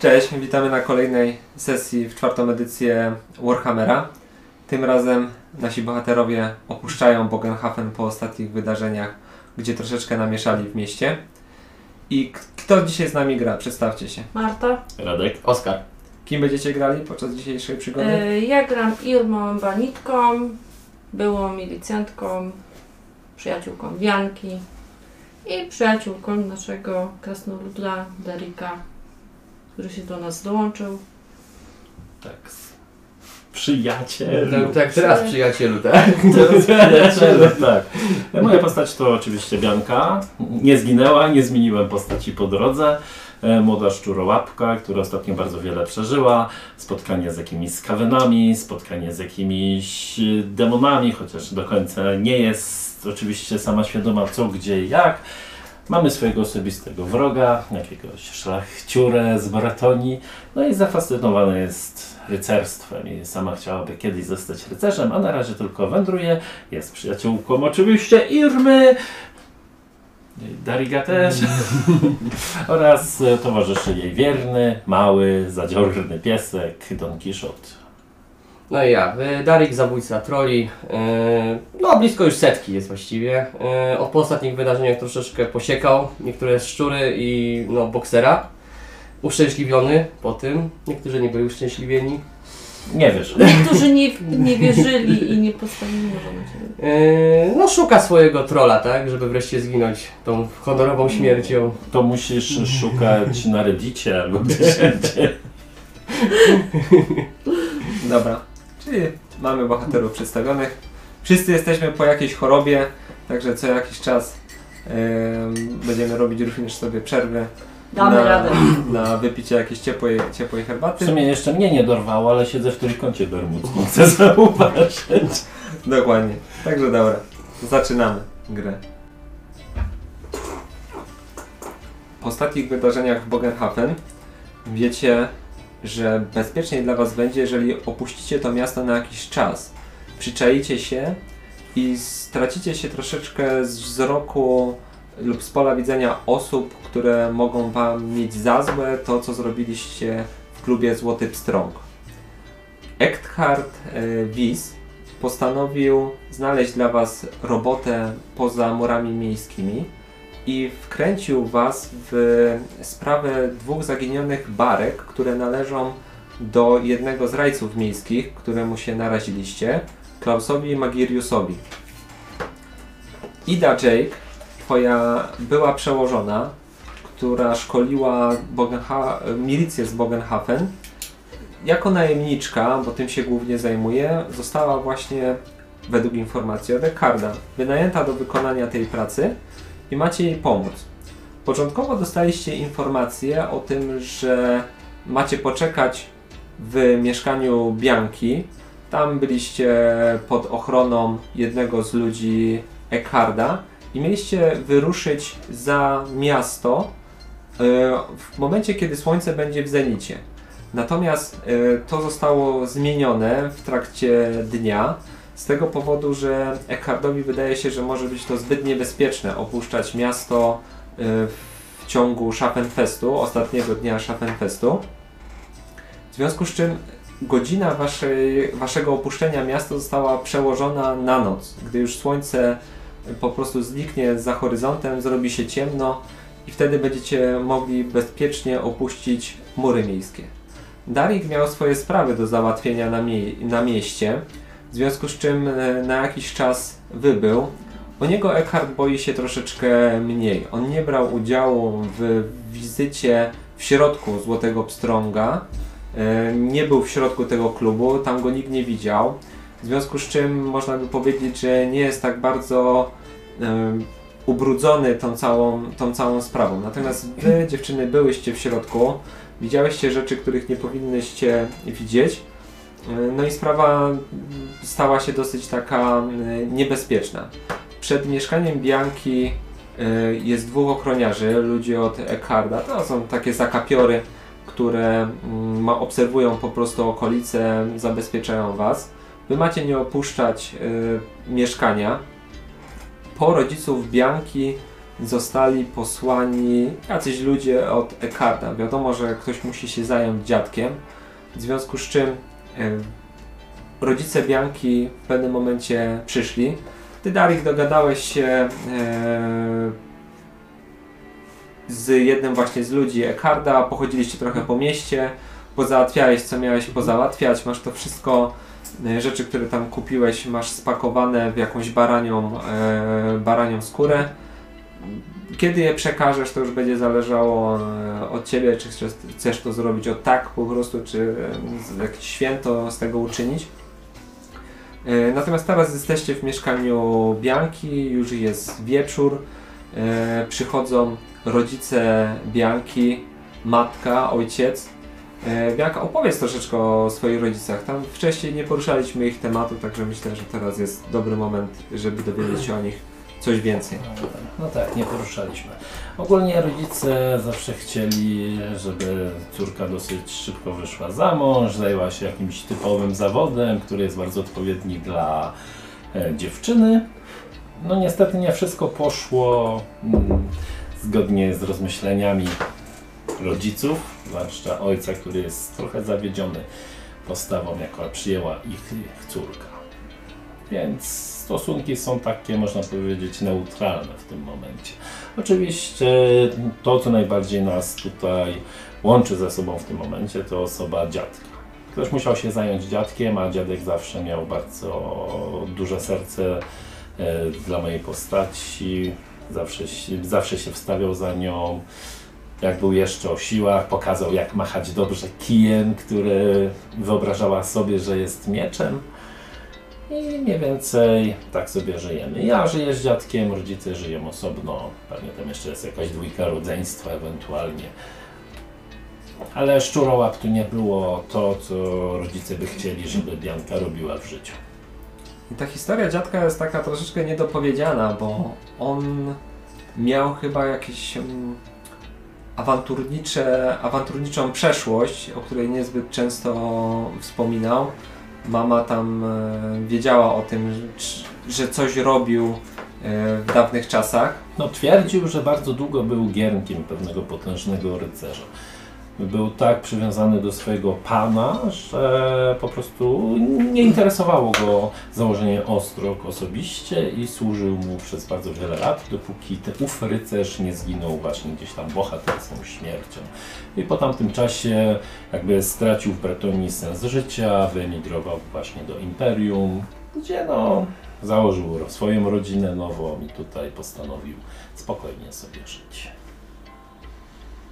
Cześć, witamy na kolejnej sesji w czwartą edycję Warhammera. Tym razem nasi bohaterowie opuszczają Bogenhafen po ostatnich wydarzeniach, gdzie troszeczkę namieszali w mieście. I kto dzisiaj z nami gra? Przedstawcie się. Marta. Radek. Oskar. Kim będziecie grali podczas dzisiejszej przygody? E, ja gram Irmą Banitką, byłą milicjantką, przyjaciółką Bianki i przyjaciółką naszego krasnoluda Derika, który się do nas dołączył. Tak. Przyjaciel. Tak, tak teraz przyjacielu, tak? Przyjaciel, tak. Moja postać to oczywiście Bianka. Nie zginęła, nie zmieniłem postaci po drodze. E, Młoda szczurołapka, która ostatnio bardzo wiele przeżyła. Spotkanie z jakimiś skawenami, spotkanie z jakimiś e, demonami, chociaż do końca nie jest oczywiście sama świadoma co, gdzie i jak. Mamy swojego osobistego wroga, jakiegoś szlachciurę z Baratonii, no i zafascynowana jest rycerstwem i sama chciałaby kiedyś zostać rycerzem, a na razie tylko wędruje. Jest przyjaciółką oczywiście Irmy, Dariga też oraz towarzyszy jej wierny, mały, zadziorny piesek Don Quixote. No i ja, y, Darik, zabójca troli. y, No, blisko już setki jest właściwie. Y, Od po ostatnich wydarzeniach troszeczkę posiekał niektóre szczury i no, boksera. Uszczęśliwiony po tym. Niektórzy nie byli uszczęśliwieni. Nie wiesz, Niektórzy nie, nie wierzyli i nie postawili na ciebie. No, szuka swojego trola, tak? Żeby wreszcie zginąć tą honorową śmiercią. to musisz szukać na Reddicie albo gdzieś. Dobra, czyli mamy bohaterów przedstawionych. Wszyscy jesteśmy po jakiejś chorobie, także co jakiś czas em, będziemy robić również sobie przerwy Damy na, radę. na wypicie jakiejś ciepłej, ciepłej W herbaty. sumie jeszcze mnie nie dorwało, ale siedzę w trójkącie bermudzkim, chcę zauważyć. Dokładnie. Także dobra, zaczynamy grę. Po ostatnich wydarzeniach w Bogenhafen wiecie, że bezpieczniej dla Was będzie, jeżeli opuścicie to miasto na jakiś czas. Przyczaicie się i stracicie się troszeczkę z wzroku lub z pola widzenia osób, które mogą Wam mieć za złe to, co zrobiliście w klubie Złoty Pstrąg. Ekthard e, Wies postanowił znaleźć dla Was robotę poza murami miejskimi i wkręcił Was w sprawę dwóch zaginionych barek, które należą do jednego z rajców miejskich, któremu się naraziliście, Klausowi Magiriusowi. Ida Jake, Twoja była przełożona, która szkoliła Bogenha- milicję z Bogenhafen, jako najemniczka, bo tym się głównie zajmuje, została właśnie, według informacji od Ekarda, wynajęta do wykonania tej pracy i macie jej pomóc. Początkowo dostaliście informację o tym, że macie poczekać w mieszkaniu Bianki. Tam byliście pod ochroną jednego z ludzi Ekarda i mieliście wyruszyć za miasto e, w momencie, kiedy słońce będzie w zenicie. Natomiast y, to zostało zmienione w trakcie dnia z tego powodu, że Eckhardowi wydaje się, że może być to zbyt niebezpieczne opuszczać miasto y, w ciągu Schaffenfestu, ostatniego dnia Schaffenfestu. W związku z czym godzina waszej, waszego opuszczenia miasta została przełożona na noc, gdy już słońce po prostu zniknie za horyzontem, zrobi się ciemno i wtedy będziecie mogli bezpiecznie opuścić mury miejskie. Darik miał swoje sprawy do załatwienia na, mie- na mieście, w związku z czym e, na jakiś czas wybył. O niego Eckhart boi się troszeczkę mniej. On nie brał udziału w wizycie w środku Złotego Pstrąga, e, nie był w środku tego klubu, tam go nikt nie widział. W związku z czym można by powiedzieć, że nie jest tak bardzo e, ubrudzony tą całą, tą całą sprawą. Natomiast wy, dziewczyny, byłyście w środku, widziałyście rzeczy, których nie powinnyście widzieć. No i sprawa stała się dosyć taka e, niebezpieczna. Przed mieszkaniem Bianki e, jest dwóch ochroniarzy, ludzi od Eckharda. To są takie zakapiory, które mm, obserwują po prostu okolice, zabezpieczają was. Wy macie nie opuszczać e, mieszkania. Po rodziców Bianki zostali posłani jacyś ludzie od Ekarda. Wiadomo, że ktoś musi się zająć dziadkiem, w związku z czym rodzice Bianki w pewnym momencie przyszli. Ty, Darik, dogadałeś się e, z jednym właśnie z ludzi Ekarda, pochodziliście trochę po mieście, pozałatwiałeś co miałeś pozałatwiać, masz to wszystko, e, rzeczy, które tam kupiłeś, masz spakowane w jakąś baranią, e, baranią skórę. Kiedy je przekażesz, to już będzie zależało e, od Ciebie, czy chcesz, chcesz to zrobić od tak po prostu, czy e, jakieś święto z tego uczynić. E, Natomiast teraz jesteście w mieszkaniu Bianki, już jest wieczór, przychodzą rodzice Bianki, matka, ojciec. Bianka, opowiedz troszeczkę o swoich rodzicach. Tam wcześniej nie poruszaliśmy ich tematu, także myślę, że teraz jest dobry moment, żeby dowiedzieć się o nich coś więcej. No tak, nie poruszaliśmy. Ogólnie rodzice zawsze chcieli, żeby córka dosyć szybko wyszła za mąż, zajęła się jakimś typowym zawodem, który jest bardzo odpowiedni dla e, dziewczyny. No niestety nie wszystko poszło mm, zgodnie z rozmyśleniami rodziców, zwłaszcza ojca, który jest trochę zawiedziony postawą, jaką przyjęła ich, ich córka. Więc stosunki są takie, można powiedzieć, neutralne w tym momencie. Oczywiście to, co najbardziej nas tutaj łączy ze sobą w tym momencie, to osoba dziadka. Ktoś musiał się zająć dziadkiem, a dziadek zawsze miał bardzo duże serce e, dla mojej postaci. Zawsze, zawsze się wstawiał za nią. Jak był jeszcze o siłach, pokazał jak machać dobrze kijem, który wyobrażała sobie, że jest mieczem. I mniej więcej tak sobie żyjemy. Ja żyję z dziadkiem, rodzice żyją osobno. Pewnie tam jeszcze jest jakaś dwójka rodzeństwa ewentualnie. Ale szczurołap tu nie było to, co rodzice by chcieli, żeby Bianka robiła w życiu. I ta historia dziadka jest taka troszeczkę niedopowiedziana, bo on miał chyba jakieś awanturnicze, awanturniczą przeszłość, o której niezbyt często wspominał. Mama tam e, wiedziała o tym, że, coś robił e, w dawnych czasach. No, twierdził, że bardzo długo był giermkiem pewnego potężnego rycerza. Był tak przywiązany do swojego pana, że po prostu nie interesowało go założenie ostrog osobiście i służył mu przez bardzo wiele lat, dopóki ten ów rycerz nie zginął właśnie gdzieś tam bohaterską śmiercią. I po tamtym czasie jakby stracił w Bretonii sens życia, wyemigrował właśnie do Imperium, gdzie no założył swoją rodzinę nową i tutaj postanowił spokojnie sobie żyć.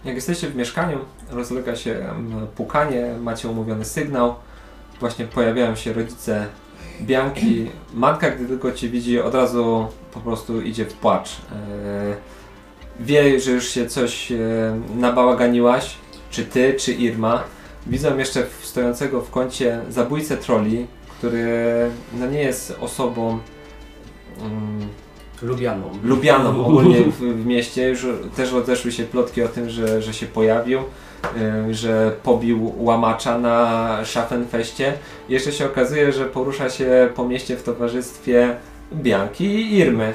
Jak jesteście w mieszkaniu, rozlega się pukanie, macie umówiony sygnał. Właśnie pojawiają się rodzice Bianki. Matka, gdy tylko cię widzi, od razu po prostu idzie w płacz. E, Wie, że już się coś e, nabałaganiłaś, czy ty, czy Irma. Widzą jeszcze stojącego w kącie zabójcę troli, który no nie jest osobą mm, Lubianą. lubianą ogólnie w, w mieście. Już też rozeszły się plotki o tym, że, że się pojawił, y, że pobił łamacza na Schaffenfeście. Jeszcze się okazuje, że porusza się po mieście w towarzystwie Bianki i Irmy.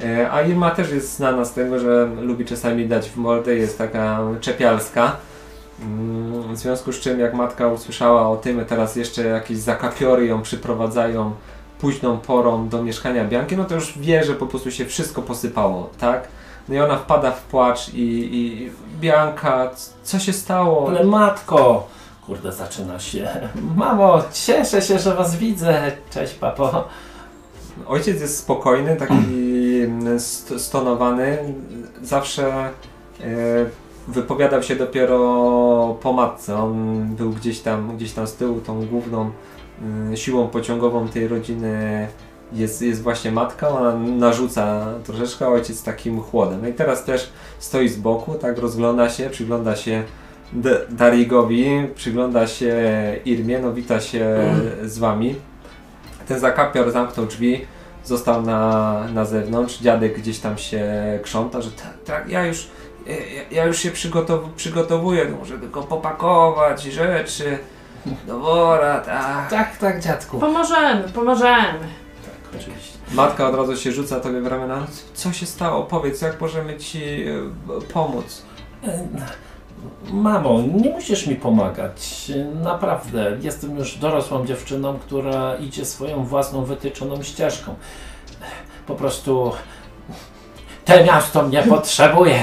Y, A Irma też jest znana z tego, że lubi czasami dać w mordę, jest taka czepialska. Mm, W związku z czym, jak matka usłyszała o tym, teraz jeszcze jakieś zakapiory ją przyprowadzają późną porą do mieszkania Bianki, no to już wie, że po prostu się wszystko posypało, tak? No i ona wpada w płacz i, i Bianka, co się stało? Ale matko! Kurde, zaczyna się. Mamo, cieszę się, że was widzę. Cześć, papo. Ojciec jest spokojny, taki st- stonowany, zawsze e, wypowiadał się dopiero po matce. On był gdzieś tam, gdzieś tam z tyłu, tą główną siłą pociągową tej rodziny jest, jest właśnie matka, ona narzuca troszeczkę, a ojciec takim chłodem. No i teraz też stoi z boku, tak rozgląda się, przygląda się Darigowi, przygląda się Irmie, no wita się z wami. Ten zakapior zamknął drzwi, został na, na zewnątrz, dziadek gdzieś tam się krząta, że tak, tak, ja już, ja, ja już się przygotow przygotowuję, to muszę tylko popakować rzeczy do wora, tak. Tak, tak, dziadku. Pomożemy, pomożemy. Tak, oczywiście. Matka od razu się rzuca tobie w ramiona. "No, Co się stało? Powiedz, jak możemy ci e, pomóc? E, Mamo, nie musisz mi pomagać. Naprawdę, jestem już dorosłą dziewczyną, która idzie swoją własną wytyczoną ścieżką. Po prostu to miasto mnie potrzebuje.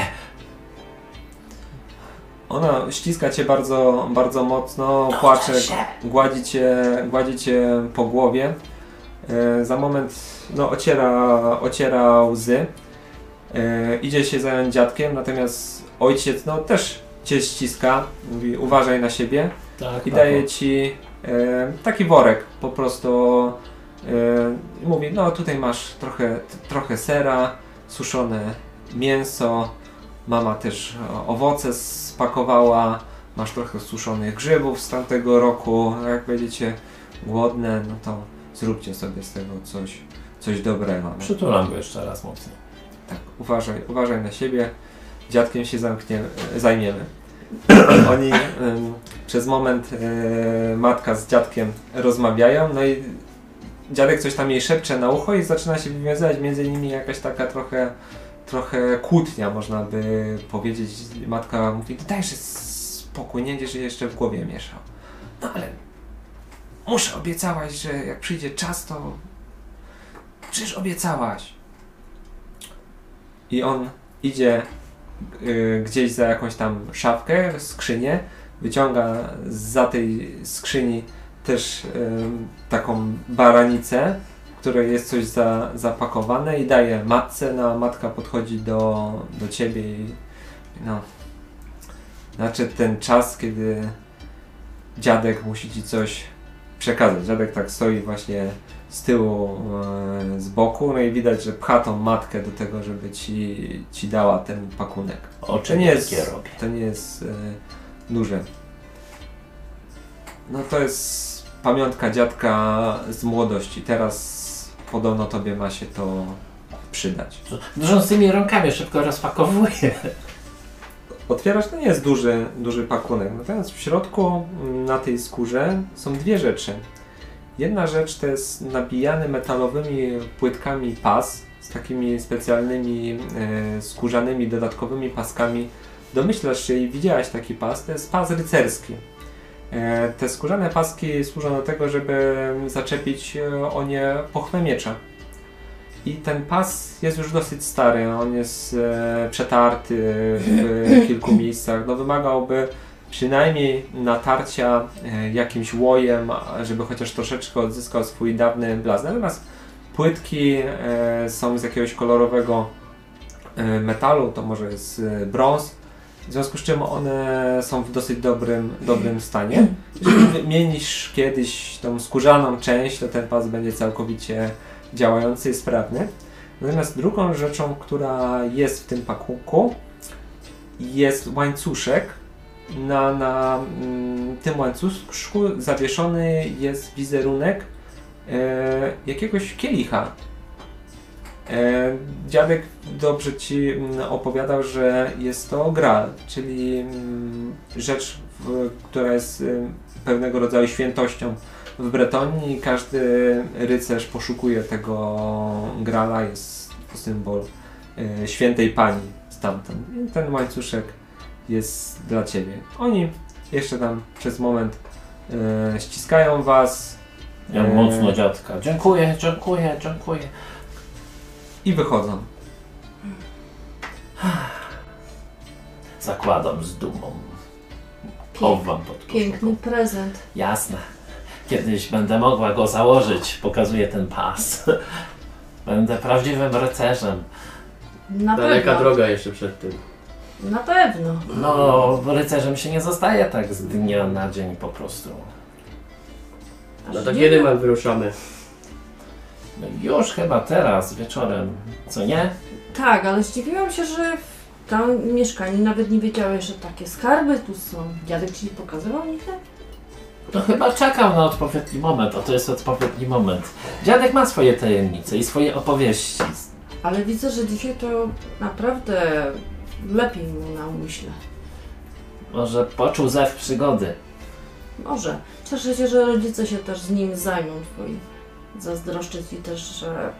Ona ściska cię bardzo, bardzo mocno, płacze, gładzi cię, gładzi cię po głowie. E, za moment no, ociera, ociera łzy. E, idzie się zająć dziadkiem, natomiast ojciec no, też cię ściska. Mówi uważaj na siebie Tak, i daje ci e, taki worek po prostu. E, mówi, no tutaj masz trochę, trochę sera, suszone mięso, mama też e, owoce spakowała, masz trochę suszonych grzybów z tamtego roku, jak będziecie głodne, no to zróbcie sobie z tego coś, coś dobrego. No. Przytulam go jeszcze raz mocniej. Tak, uważaj, uważaj na siebie. Dziadkiem się zamknie, zajmiemy. Oni em, przez moment e, matka z dziadkiem rozmawiają, no i dziadek coś tam jej szepcze na ucho i zaczyna się wywiązywać między nimi jakaś taka trochę, trochę kłótnia, można by powiedzieć. Matka mówi, dajże spokój, nie będziesz jeszcze w głowie mieszał. No ale muszę, obiecałaś, że jak przyjdzie czas, to przecież obiecałaś. I on idzie y, gdzieś za jakąś tam szafkę, skrzynię, wyciąga za tej skrzyni też ym, taką baranicę, w której jest coś za, zapakowane i daje matce, no a matka podchodzi do, do ciebie i no, znaczy ten czas, kiedy dziadek musi ci coś przekazać. Dziadek tak stoi właśnie z tyłu, e, z boku, no i widać, że pcha tą matkę do tego, żeby ci, ci dała ten pakunek. Oczy To nie jest, robię. to nie jest e, duże. No to jest pamiątka dziadka z młodości. Teraz podobno tobie ma się to przydać. Drżącymi rękami szybko rozpakowuję. Otwierasz, to nie jest duży, duży pakunek. Natomiast w środku mm, na tej skórze są dwie rzeczy. Jedna rzecz to jest nabijany metalowymi płytkami pas z takimi specjalnymi e, skórzanymi dodatkowymi paskami. Domyślasz się i widziałaś taki pas, to jest pas rycerski. E, te skórzane paski służą do tego, żeby zaczepić e, o nie pochwę miecza. I ten pas jest już dosyć stary, on jest e, przetarty w kilku miejscach. No, wymagałby przynajmniej natarcia jakimś łojem, żeby chociaż troszeczkę odzyskał swój dawny blask. Natomiast płytki są z jakiegoś kolorowego metalu, to może jest brąz, w związku z czym one są w dosyć dobrym, dobrym stanie. Jeżeli wymienisz kiedyś tą skórzaną część, to ten pas będzie całkowicie działający i sprawny. Natomiast drugą rzeczą, która jest w tym pakunku, jest łańcuszek. Na, na mm, tym łańcuszku zawieszony jest wizerunek e, jakiegoś kielicha. E, dziadek dobrze ci mm, opowiadał, że jest to gral, czyli mm, rzecz, która jest y, pewnego rodzaju świętością w Bretonii i każdy rycerz poszukuje tego grala, jest to symbol e, świętej pani stamtąd. I ten łańcuszek jest dla ciebie. Oni jeszcze tam przez moment e, ściskają was Ja mocno dziadka. Dziękuję, dziękuję, dziękuję. I wychodzą. Zakładam z dumą. Chowam pod Piękny prezent. Jasne. Kiedyś będę mogła go założyć. Pokazuję ten pas. Będę prawdziwym rycerzem. Na Daleka pewno. droga jeszcze przed tym. Na pewno. No, rycerzem się nie zostaje tak z dnia na dzień po prostu. Aż No to nie kiedy wiem. mam wyruszamy? No Już chyba teraz, wieczorem, co nie? Tak, ale zdziwiłam się, że w tam mieszkaniu nawet nie wiedziałeś, że takie skarby tu są. Dziadek ci nie pokazywał nigdy? To chyba czekał na odpowiedni moment, a to jest odpowiedni moment. Dziadek ma swoje tajemnice i swoje opowieści. Ale widzę, że dzisiaj to naprawdę lepiej mu na umyśle. Może poczuł zew przygody. Może. Cieszę się, że rodzice się też z nim zajmą twoi. Zazdroszczę ci też, że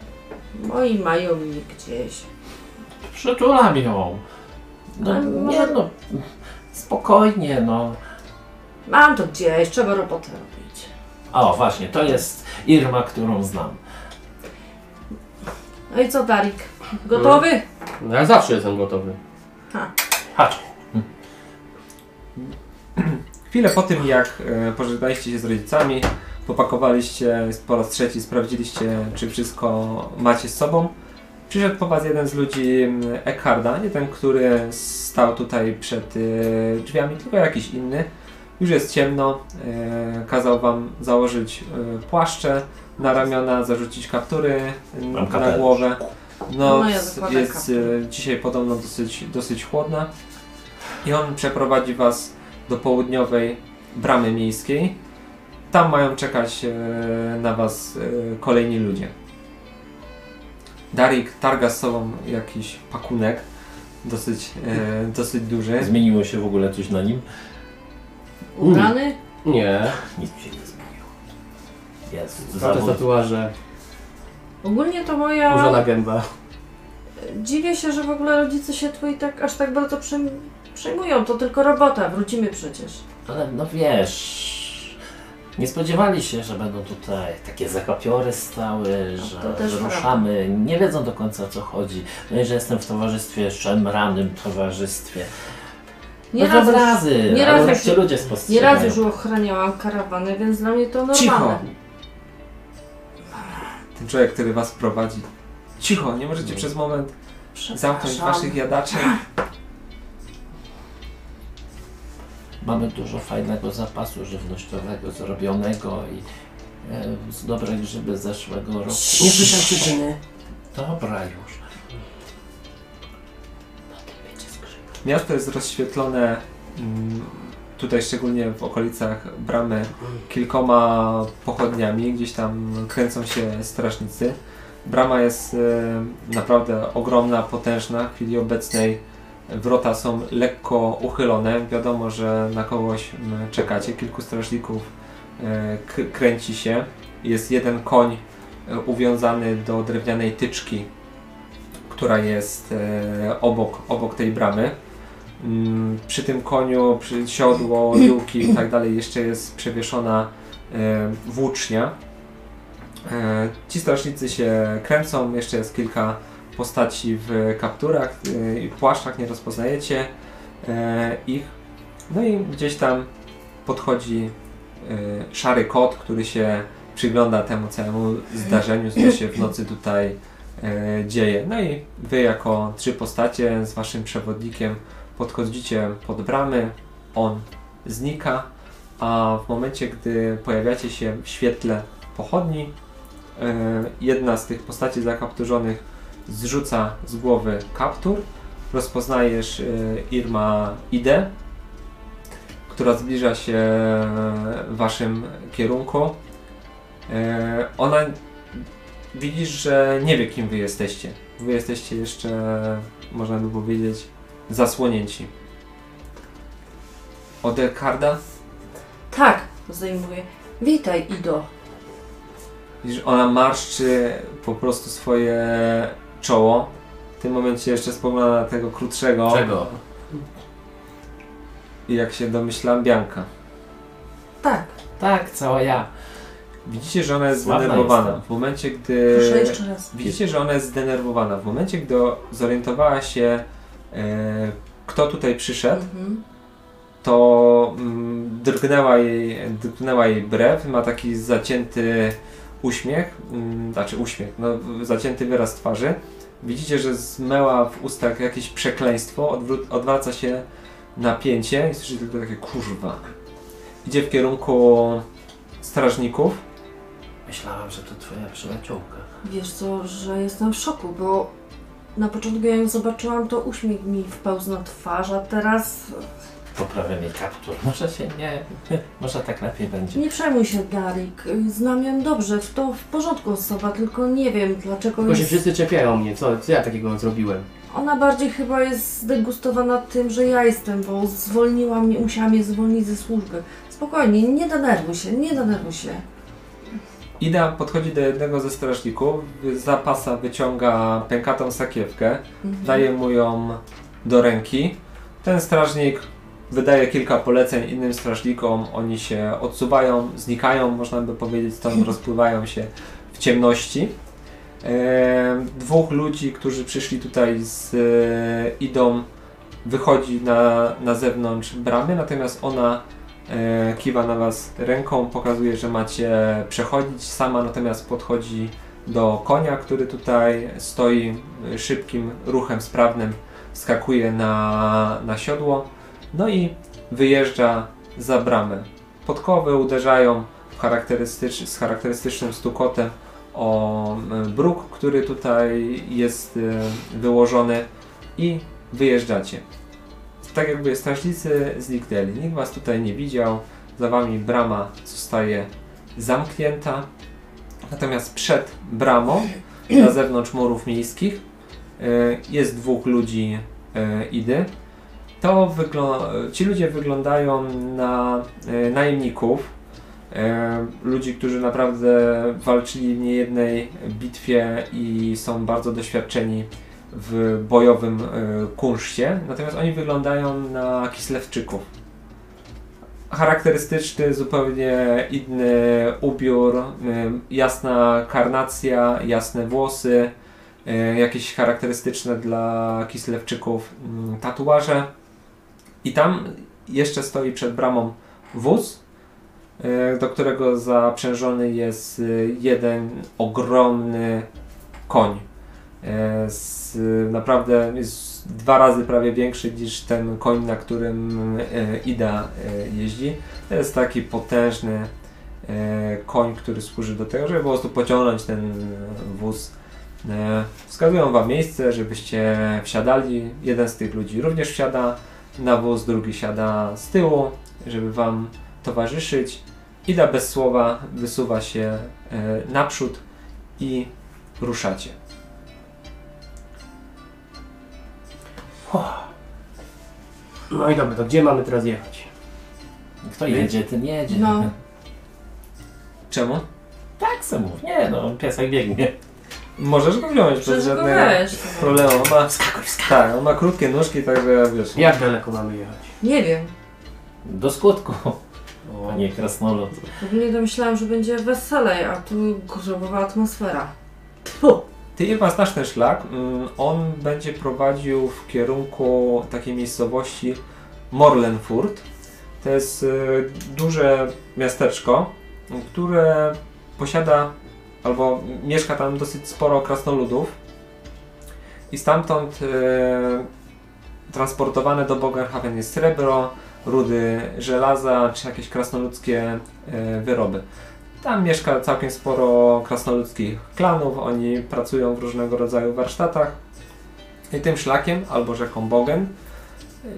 Moi mają mnie gdzieś. Przytulam ją. No Ale nie może- no, spokojnie no. Mam to gdzieś, trzeba robotę robić. O właśnie, to jest Irma, którą znam. No i co, Darik? Gotowy? No ja zawsze jestem gotowy. Chodź. Chwilę po tym, jak e, pożegnaliście się z rodzicami, popakowaliście po raz trzeci, sprawdziliście, czy wszystko macie z sobą, przyszedł po was jeden z ludzi mm, Eckharda, nie ten, który stał tutaj przed e, drzwiami, tylko jakiś inny. Już jest ciemno, e, kazał wam założyć e, płaszcze na ramiona, zarzucić kaptury na głowę. No, No, jest dzisiaj podobno dosyć, dosyć chłodna. I on przeprowadzi was do południowej bramy miejskiej. Tam mają czekać e, na was e, kolejni ludzie. Darik targa z sobą jakiś pakunek, dosyć, e, dosyć duży. Zmieniło się w ogóle coś na nim? Ubrany? Nie. Nic się nie zmieniło. Jest Te zawód. tatuaże, Ogólnie to moja... urzona gęba. Dziwię się, że w ogóle rodzice się twoi tak, aż tak bardzo przejm- przejmują. To tylko robota, wrócimy przecież. Ale no wiesz, nie spodziewali się, że będą tutaj takie zakapiory stały, No, że to też ruszamy. Nie wiedzą do końca o co chodzi. No i że jestem w towarzystwie, szemranym towarzystwie. Nie no raz, to już, razy, nie raz jak już- cię ludzie nie raz już ochraniałam karawanę, więc dla mnie to normalne. Cicho! Ten człowiek, który was prowadzi. Cicho, nie możecie przez moment zamknąć waszych jadaczy. Mamy dużo fajnego zapasu żywnościowego zrobionego i e, z dobre grzyby zeszłego roku. Nie słyszę przyczyny. Dobra już. Miasto jest rozświetlone mm, tutaj szczególnie w okolicach bramy kilkoma pochodniami, gdzieś tam kręcą się strażnicy. Brama jest e, naprawdę ogromna, potężna. W chwili obecnej wrota są lekko uchylone. Wiadomo, że na kogoś m, czekacie. Kilku strażników e, kręci się. Jest jeden koń e, uwiązany do drewnianej tyczki, która jest e, obok, obok tej bramy. Mm, Przy tym koniu, przy siodło, luki i tak dalej jeszcze jest przewieszona włócznia. Ci strażnicy się kręcą, jeszcze jest kilka postaci w kapturach e, i płaszczach, nie rozpoznajecie e, ich. No i gdzieś tam podchodzi e, szary kot, który się przygląda temu całemu zdarzeniu, co się w nocy tutaj dzieje. No i wy jako trzy postacie z waszym przewodnikiem podchodzicie pod bramy, on znika, a w momencie, gdy pojawiacie się w świetle pochodni, jedna z tych postaci zakapturzonych zrzuca z głowy kaptur. Rozpoznajesz e, Irma Ide, która zbliża się w waszym kierunku. E, Ona widzisz, że nie wie, kim wy jesteście. Wy jesteście jeszcze, można by powiedzieć, zasłonięci. Od Eckharda Tak, zajmuję. Witaj, Ido. widzisz, ona marszczy po prostu swoje czoło. W tym momencie jeszcze spogląda na tego krótszego Czego? i jak się domyślam, Bianka. Tak, Tak, cała ja. Widzicie, że ona jest Sławna zdenerwowana. jestem. W momencie, gdy... proszę jeszcze raz. Widzicie, że ona jest zdenerwowana. W momencie, gdy zorientowała się, e, kto tutaj przyszedł, Mhm. to mm, drgnęła, jej, drgnęła jej brew, ma taki zacięty uśmiech, mm, znaczy uśmiech, no, zacięty wyraz twarzy. Widzicie, że zmęła w ustach jakieś przekleństwo, odwraca się napięcie i słyszy tylko takie kurwa. Idzie w kierunku strażników. Myślałam, że to twoja przyjaciółka. Wiesz co, że jestem w szoku, bo na początku jak ją zobaczyłam, to uśmiech mi wpełzł na twarz, a teraz Poprawiam jej kaptur. Może się nie... Może tak lepiej będzie. nie przejmuj się, Darik. Znam ją dobrze, to w porządku osoba, tylko nie wiem dlaczego Tylko się jest... wszyscy czepiają mnie, co, co ja takiego zrobiłem? Ona bardziej chyba jest zdegustowana tym, że ja jestem, bo zwolniła mnie, musiała mnie zwolnić ze służby. Spokojnie, nie denerwuj się, nie denerwuj się. Ida podchodzi do jednego ze strażników, z zapasa wyciąga pękatą sakiewkę, Mhm. daje mu ją do ręki. Ten strażnik wydaje kilka poleceń innym strażnikom, oni się odsuwają, znikają, można by powiedzieć, stąd rozpływają się w ciemności. E, dwóch ludzi, którzy przyszli tutaj z e, Idą, wychodzi na, na zewnątrz bramy, natomiast ona e, kiwa na was ręką, pokazuje, że macie przechodzić sama, natomiast podchodzi do konia, który tutaj stoi e, szybkim ruchem sprawnym, skakuje na, na siodło, no i wyjeżdża za bramę. Podkowy uderzają charakterystycz, z charakterystycznym stukotem o bruk, który tutaj jest e, wyłożony i wyjeżdżacie. Tak jakby strażnicy zniknęli. Nikt was tutaj nie widział. Za wami brama zostaje zamknięta. Natomiast przed bramą, na zewnątrz murów miejskich, e, jest dwóch ludzi e, Idy. To ci ludzie wyglądają na e, najemników, e, ludzi, którzy naprawdę walczyli w niejednej bitwie i są bardzo doświadczeni w bojowym e, kunszcie, natomiast oni wyglądają na Kislewczyków. Charakterystyczny, zupełnie inny ubiór, jasna karnacja, jasne włosy, jakieś charakterystyczne dla Kislewczyków mm, tatuaże. I tam jeszcze stoi przed bramą wóz, e, do którego zaprzężony jest e, jeden ogromny koń. E, Z, naprawdę jest dwa razy prawie większy niż ten koń, na którym Ida jeździ. To jest taki potężny koń, który służy do tego, żeby po prostu pociągnąć ten wóz. Wskazują Wam miejsce, żebyście wsiadali. Jeden z tych ludzi również wsiada na wóz, drugi siada z tyłu, żeby Wam towarzyszyć. Ida bez słowa wysuwa się e, naprzód i ruszacie. No i dobra, to gdzie mamy teraz jechać? Kto jedzie, ten jedzie. No. Czemu? Tak se mów. Nie no, piesek biegnie. Możesz go wziąć bez Przecież go żadnego weź. problemu. On ma, tak, on ma krótkie nóżki, także wiesz. Jak daleko mamy jechać? Nie wiem. Do skutku, O, panie krasnolud. Ogólnie domyślałam, że będzie weselej, a tu grobowa atmosfera. Tfu. Ty Ewa znasz ten szlak. Mm, On będzie prowadził w kierunku takiej miejscowości Morlenfurt. To jest y, duże miasteczko, które posiada albo mieszka tam dosyć sporo krasnoludów. I stamtąd y, transportowane do Bogenhaven jest srebro, rudy żelaza czy jakieś krasnoludzkie y, wyroby. Tam mieszka całkiem sporo krasnoludzkich klanów, oni pracują w różnego rodzaju warsztatach. I tym szlakiem, albo rzeką Bogen,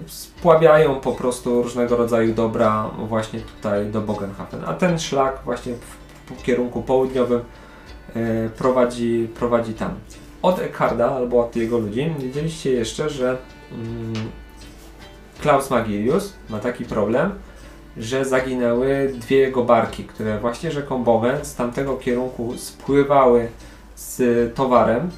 spławiają po prostu różnego rodzaju dobra właśnie tutaj do Bogenhafen. A ten szlak właśnie w, w kierunku południowym e, prowadzi, prowadzi tam. Od Eckharda, albo od jego ludzi, wiedzieliście jeszcze, że mm, Klaus Magilius ma taki problem, że zaginęły dwie jego barki, które właśnie rzeką z tamtego kierunku spływały z towarem.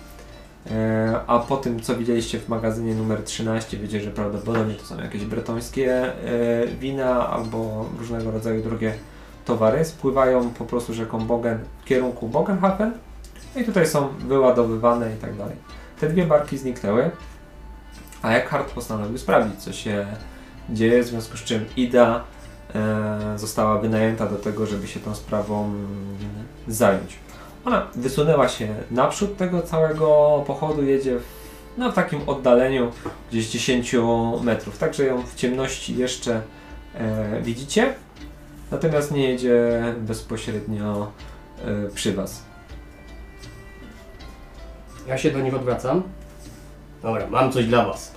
E, A po tym, co widzieliście w magazynie numer 13, wiecie, że prawdopodobnie to są jakieś bretońskie e, wina albo różnego rodzaju drogie towary. Spływają po prostu rzeką Bogen w kierunku Bogenhafen no i tutaj są wyładowywane i tak dalej. Te dwie barki zniknęły, a Eckhart postanowił sprawdzić, co się dzieje, w związku z czym Ida e, została wynajęta do tego, żeby się tą sprawą zająć. Ona wysunęła się naprzód tego całego pochodu, jedzie w, no, w takim oddaleniu gdzieś 10 metrów, także ją w ciemności jeszcze e, widzicie, natomiast nie jedzie bezpośrednio e, przy Was. Ja się do nich odwracam. Dobra, mam coś dla was.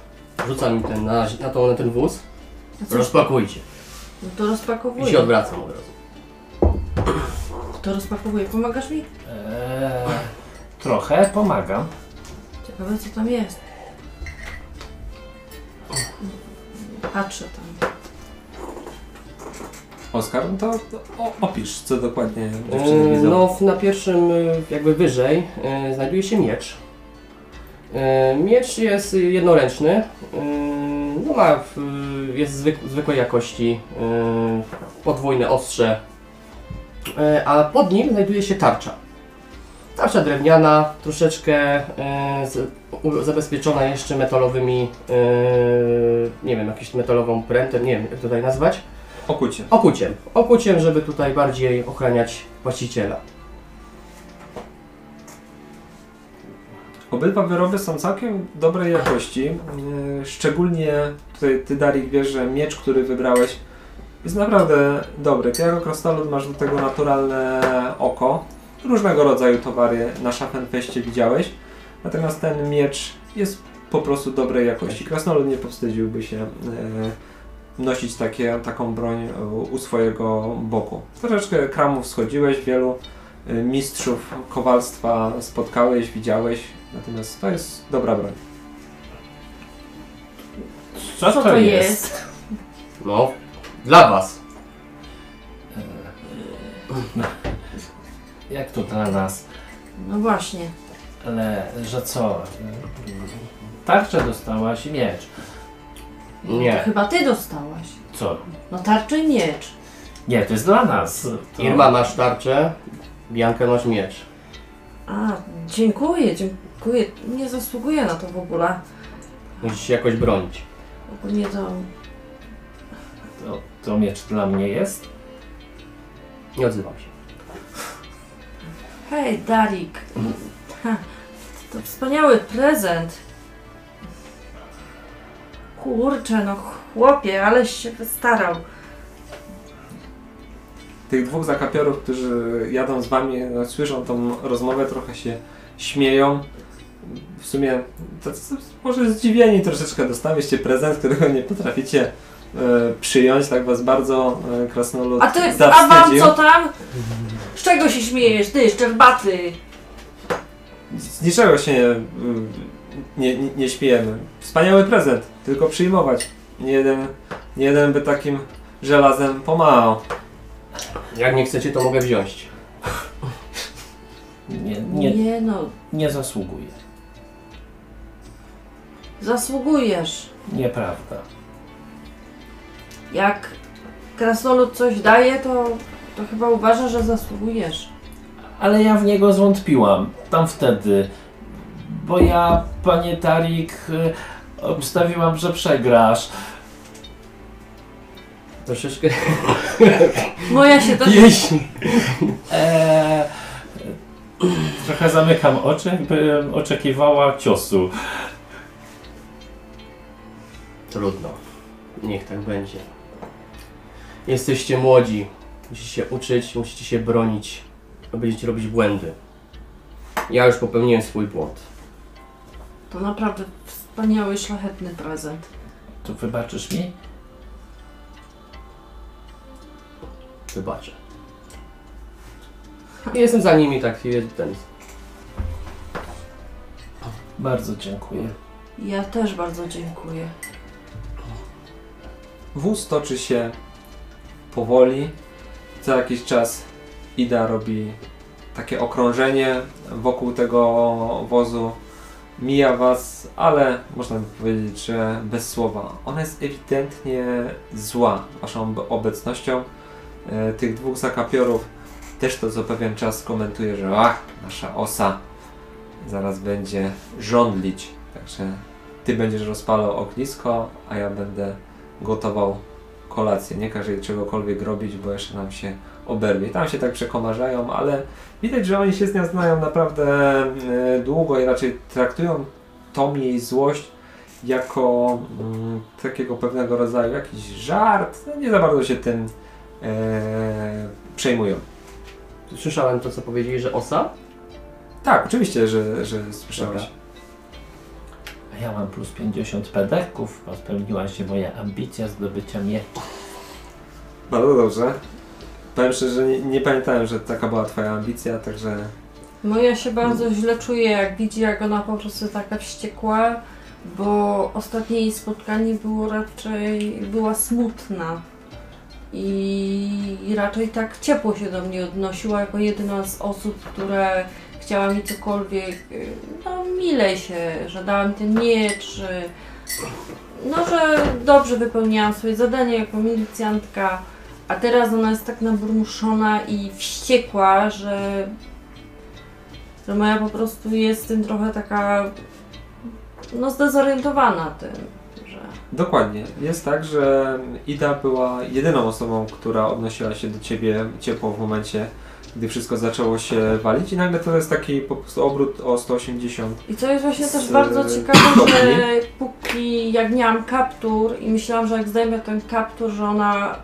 Rzucam im ten, na, na, to, na ten wóz. Rozpakujcie. No to I się rozpakowuję. odwracam od razu. To rozpakowuję. Pomagasz mi? Eee, trochę pomagam. Ciekawe co tam jest. Patrzę tam. Oskar, no to opisz, co dokładnie dziewczyny Yy, widzą. No, na pierwszym, y, jakby wyżej, y, znajduje się miecz. Miecz jest jednoręczny. No ma, jest zwyk, zwykłej jakości, podwójne ostrze. A pod nim znajduje się tarcza. Tarcza drewniana, troszeczkę zabezpieczona jeszcze metalowymi, nie wiem, jakąś metalową prętę, nie wiem jak tutaj nazwać. Okucie. Okuciem. Okuciem, żeby tutaj bardziej ochraniać właściciela. Obydwa wyroby są całkiem dobrej jakości. Yy, Szczególnie tutaj ty Darik wiesz, że miecz, który wybrałeś jest naprawdę dobry. Ty jako krasnolud masz do tego naturalne oko. Różnego rodzaju towary na Schaffenfeście widziałeś. Natomiast ten miecz jest po prostu dobrej jakości. Krasnolud nie powstydziłby się yy, nosić takie, taką broń yy, u swojego boku. Troszeczkę kramów schodziłeś, wielu yy, mistrzów kowalstwa spotkałeś, widziałeś. Natomiast to jest dobra broń. Co, Co to jest? No, dla was. Jak to dla nas? No właśnie. Ale że co? Tarczę dostałaś i miecz. To Nie. chyba ty dostałaś. Co? No tarczę i miecz. Nie, to jest dla nas. To... Irma masz tarczę, Bianka masz miecz. A, dziękuję, dziękuję. Nie zasługuję na to w ogóle. Musisz się jakoś bronić. Ogólnie to... To, to miecz dla mnie jest? Nie odzywam się. Hej, Darik. Ha, to wspaniały prezent. Kurczę, no chłopie, aleś się wystarał. Tych dwóch zakapiorów, którzy jadą z wami, no, słyszą tą rozmowę, trochę się śmieją. W sumie to, to, może zdziwieni troszeczkę dostaliście prezent, którego nie potraficie e, przyjąć, tak was bardzo e, krasnolud A ty, a wam co tam? Z czego się śmiejesz, ty, szczerbaty? Z niczego się nie, nie, nie, nie śmiejemy. Wspaniały prezent, tylko przyjmować. Nie jeden, nie jeden by takim żelazem pomałał. Jak nie chcecie, to mogę wziąć. Nie, nie, Nie no, nie zasługuję. zasługujesz. Nieprawda. Jak krasnolud coś daje, to, to chyba uważa, że zasługujesz. Ale ja w niego zwątpiłam. Tam wtedy. Bo ja, panie Tarik, y, obstawiłam, że przegrasz. Troszeczkę. Moja się też... Jeśli. Eee, trochę zamykam oczy, jakbym oczekiwała ciosu. Trudno. Niech tak będzie. Jesteście młodzi. Musicie się uczyć, musicie się bronić. Będziecie robić błędy. Ja już popełniłem swój błąd. To naprawdę wspaniały, szlachetny prezent. To wybaczysz mi? Wybaczę. Jestem za nimi tak ten. Bardzo dziękuję. Ja też bardzo dziękuję. Wóz toczy się powoli. Co jakiś czas Ida robi takie okrążenie wokół tego wozu. Mija was, ale można by powiedzieć, że bez słowa. Ona jest ewidentnie zła waszą ob- obecnością. E, tych dwóch zakapiorów też to co pewien czas komentuje, że ach, nasza osa zaraz będzie żądlić. Także ty będziesz rozpalał ognisko, a ja będę gotował kolację. Nie każe jej czegokolwiek robić, bo jeszcze nam się oberwie. Tam się tak przekomarzają, ale widać, że oni się z nią znają naprawdę e, długo i raczej traktują tą jej złość jako mm, takiego pewnego rodzaju jakiś żart. No, nie za bardzo się tym e, przejmują. Słyszałem to, co powiedzieli, że osa? Tak, oczywiście, że, że słyszałeś. Dobra. A ja mam plus 50 pedeków, bo spełniła się moja ambicja zdobycia miecza. Bardzo dobrze. Powiem szczerze, że nie, nie pamiętałem, że taka była twoja ambicja, także Moja się bardzo źle czuje, jak widzi, jak ona po prostu taka wściekła, bo ostatnie jej spotkanie było raczej, była smutna. I i raczej tak ciepło się do mnie odnosiła jako jedyna z osób, które chciała mi cokolwiek, y, no milej się, że dałam ten miecz, no że dobrze wypełniałam swoje zadanie jako milicjantka, a teraz ona jest tak naburmuszona i wściekła, że, że moja po prostu jest tym trochę taka, no zdezorientowana tym, że... Dokładnie. Jest tak, że Ida była jedyną osobą, która odnosiła się do ciebie ciepło w momencie, gdy wszystko zaczęło się walić i nagle to jest taki po prostu obrót o 180. I co jest właśnie też Z- bardzo ciekawe, że póki jak miałam kaptur i myślałam, że jak zdejmę ten kaptur, że ona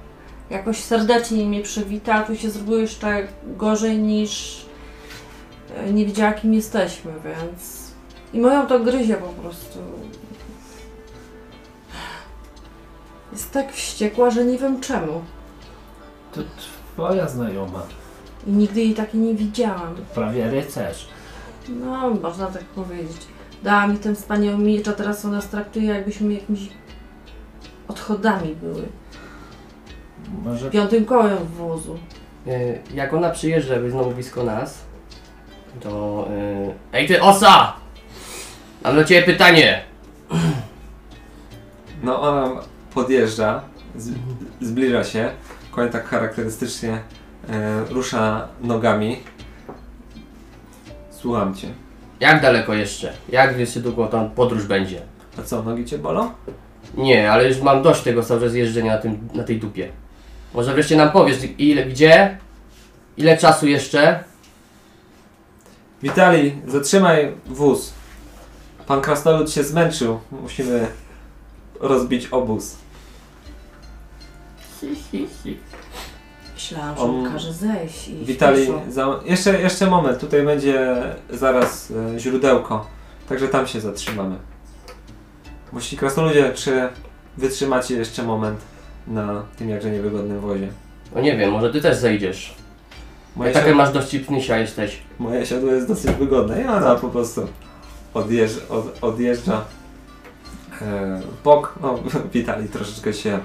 jakoś serdecznie mnie przywita, a tu się zrobiło jeszcze gorzej niż e, nie wiedziała kim jesteśmy, więc i moją to gryzie po prostu. Jest tak wściekła, że nie wiem czemu. To twoja znajoma, I nigdy jej takiej nie widziałam. prawie rycerz. No, można tak powiedzieć. Dała mi ten wspaniały miecz, a teraz ona nas traktuje jakbyśmy jakimiś odchodami były. Może Piątym kołem wozu. Y, Jak ona przyjeżdża, jakby znowu blisko nas, to... y, Ej ty osa! Mam do ciebie pytanie. No ona podjeżdża, z, zbliża się, koń tak charakterystycznie e, rusza nogami. Słucham cię. Jak daleko jeszcze? Jak jeszcze długo tam podróż będzie? A co, nogi cię bolą? Nie, ale już mam dość tego cały czas jeżdżenia na, tym, na tej dupie. Może wreszcie nam powiesz, ile, gdzie? Ile czasu jeszcze? Witali, zatrzymaj wóz. Pan Krasnolud się zmęczył. Musimy rozbić obóz. Myślałam, że On- każe zejść i Witali, za... jeszcze, jeszcze moment. Tutaj będzie zaraz e, źródełko. Także tam się zatrzymamy. Musi Krasnoludzie, czy wytrzymacie jeszcze moment na tym jakże niewygodnym wozie? No nie wiem, może ty też zejdziesz. Moje, Jak takie siodło, masz dość pnysia jesteś. moje siodło jest dosyć wygodne i ona po prostu odjeżdża, od, odjeżdża e, w bok. No, Witali troszeczkę się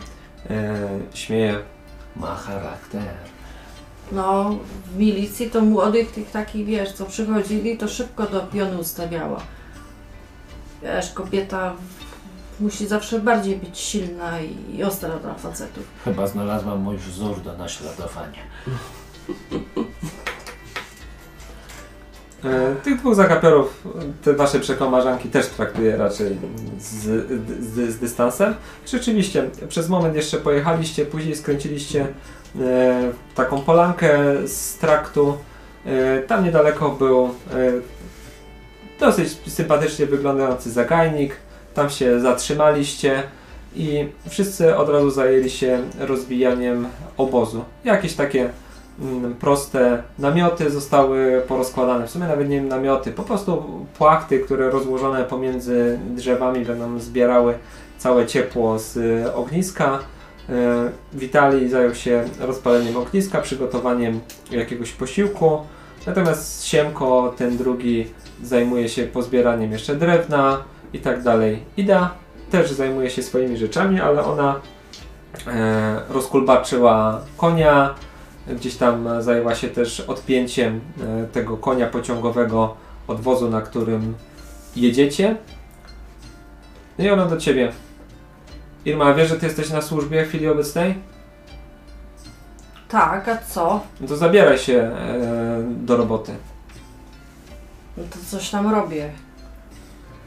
e, śmieje. ma charakter. No, w milicji to młodych tych takich, wiesz, co przychodzili, to szybko do pionu ustawiała. Wiesz, kobieta w- musi zawsze bardziej być silna i, ostra dla facetów. Chyba znalazłam mój wzór do naśladowania. E, Tych dwóch zakapiorów, te wasze przekomarzanki też traktuję raczej z, z, z dystansem. Rzeczywiście, przez moment jeszcze pojechaliście, później skręciliście e, taką polankę z traktu. E, tam niedaleko był e, dosyć sympatycznie wyglądający zagajnik. Tam się zatrzymaliście i wszyscy od razu zajęli się rozbijaniem obozu. Jakieś takie mm, proste namioty zostały porozkładane. W sumie nawet nie namioty, po prostu płachty, które rozłożone pomiędzy drzewami będą zbierały całe ciepło z e, ogniska. E, Witali zajął się rozpaleniem ogniska, przygotowaniem jakiegoś posiłku. Natomiast Siemko, ten drugi, zajmuje się pozbieraniem jeszcze drewna i tak dalej. Ida też zajmuje się swoimi rzeczami, ale ona e, rozkulbaczyła konia, gdzieś tam zajęła się też odpięciem e, tego konia pociągowego od wozu, na którym jedziecie. No i ona do ciebie. Irma, wiesz, że ty jesteś na służbie w chwili obecnej? Tak, a co? No to zabieraj się e, do roboty. No to coś tam robię.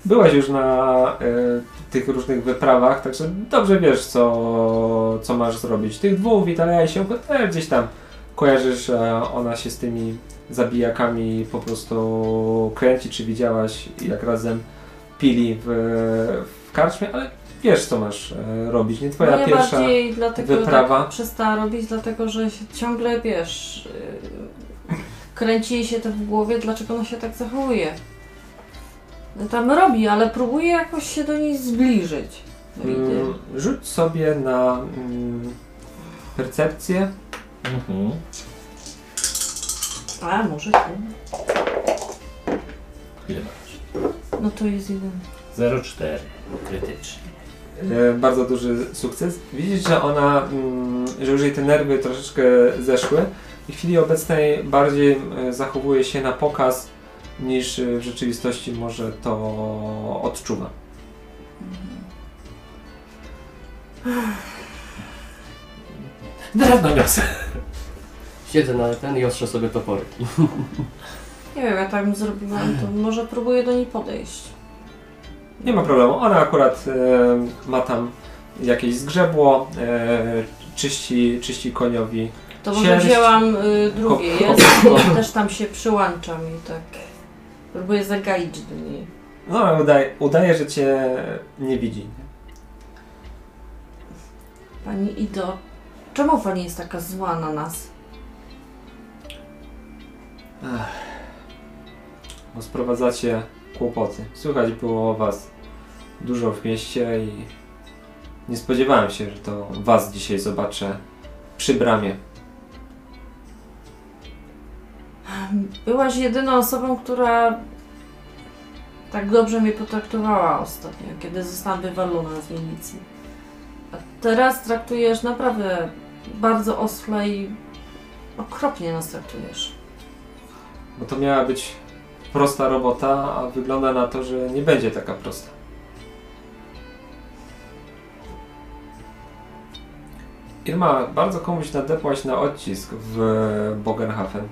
Byłaś już na e, tych różnych wyprawach, także dobrze wiesz, co, co masz zrobić. Tych dwóch, Witalia i się też gdzieś tam kojarzysz, e, ona się z tymi zabijakami po prostu kręci, czy widziałaś jak razem pili w, w karczmie, ale wiesz, co masz e, robić. Nie twoja no pierwsza... bardziej dlatego wyprawa. tak przestała robić, dlatego że się ciągle, wiesz, yy, kręci jej się to w głowie, dlaczego ona się tak zachowuje. No tam robi, ale próbuje jakoś się do niej zbliżyć. Do. Mm, rzuć sobie na mm, percepcję. Mhm. A, może tu. Ile masz? No to jest jeden. 0,4 krytycznie. e, bardzo duży sukces. Widzisz, że ona, mm, że już jej te nerwy troszeczkę zeszły i w chwili obecnej bardziej e, zachowuje się na pokaz niż w rzeczywistości może to odczuwa. Drewno niosę. Siedzę na ten i ostrzę sobie topory. Nie wiem, ja tak bym zrobiła, to może próbuję do niej podejść. Nie ma problemu. Ona akurat e, ma tam jakieś zgrzebło, e, czyści, czyści koniowi. To może Sierść. wzięłam y, drugie, Ko- jest, ko- i też tam się przyłączam i tak próbuję zagaić do niej. No, udaje, udaje, że cię nie widzi. Pani Ido, czemu pani jest taka zła na nas? Bo sprowadzacie kłopoty. Słychać było o was dużo w mieście i nie spodziewałem się, że to was dzisiaj zobaczę przy bramie. Byłaś jedyną osobą, która tak dobrze mnie potraktowała ostatnio, kiedy zostałam wywalona z milicji. A teraz traktujesz naprawdę bardzo osle i okropnie nas traktujesz. Bo to miała być prosta robota, a wygląda na to, że nie będzie taka prosta. Irma, bardzo komuś nadepłaś na odcisk w Bogenhafen.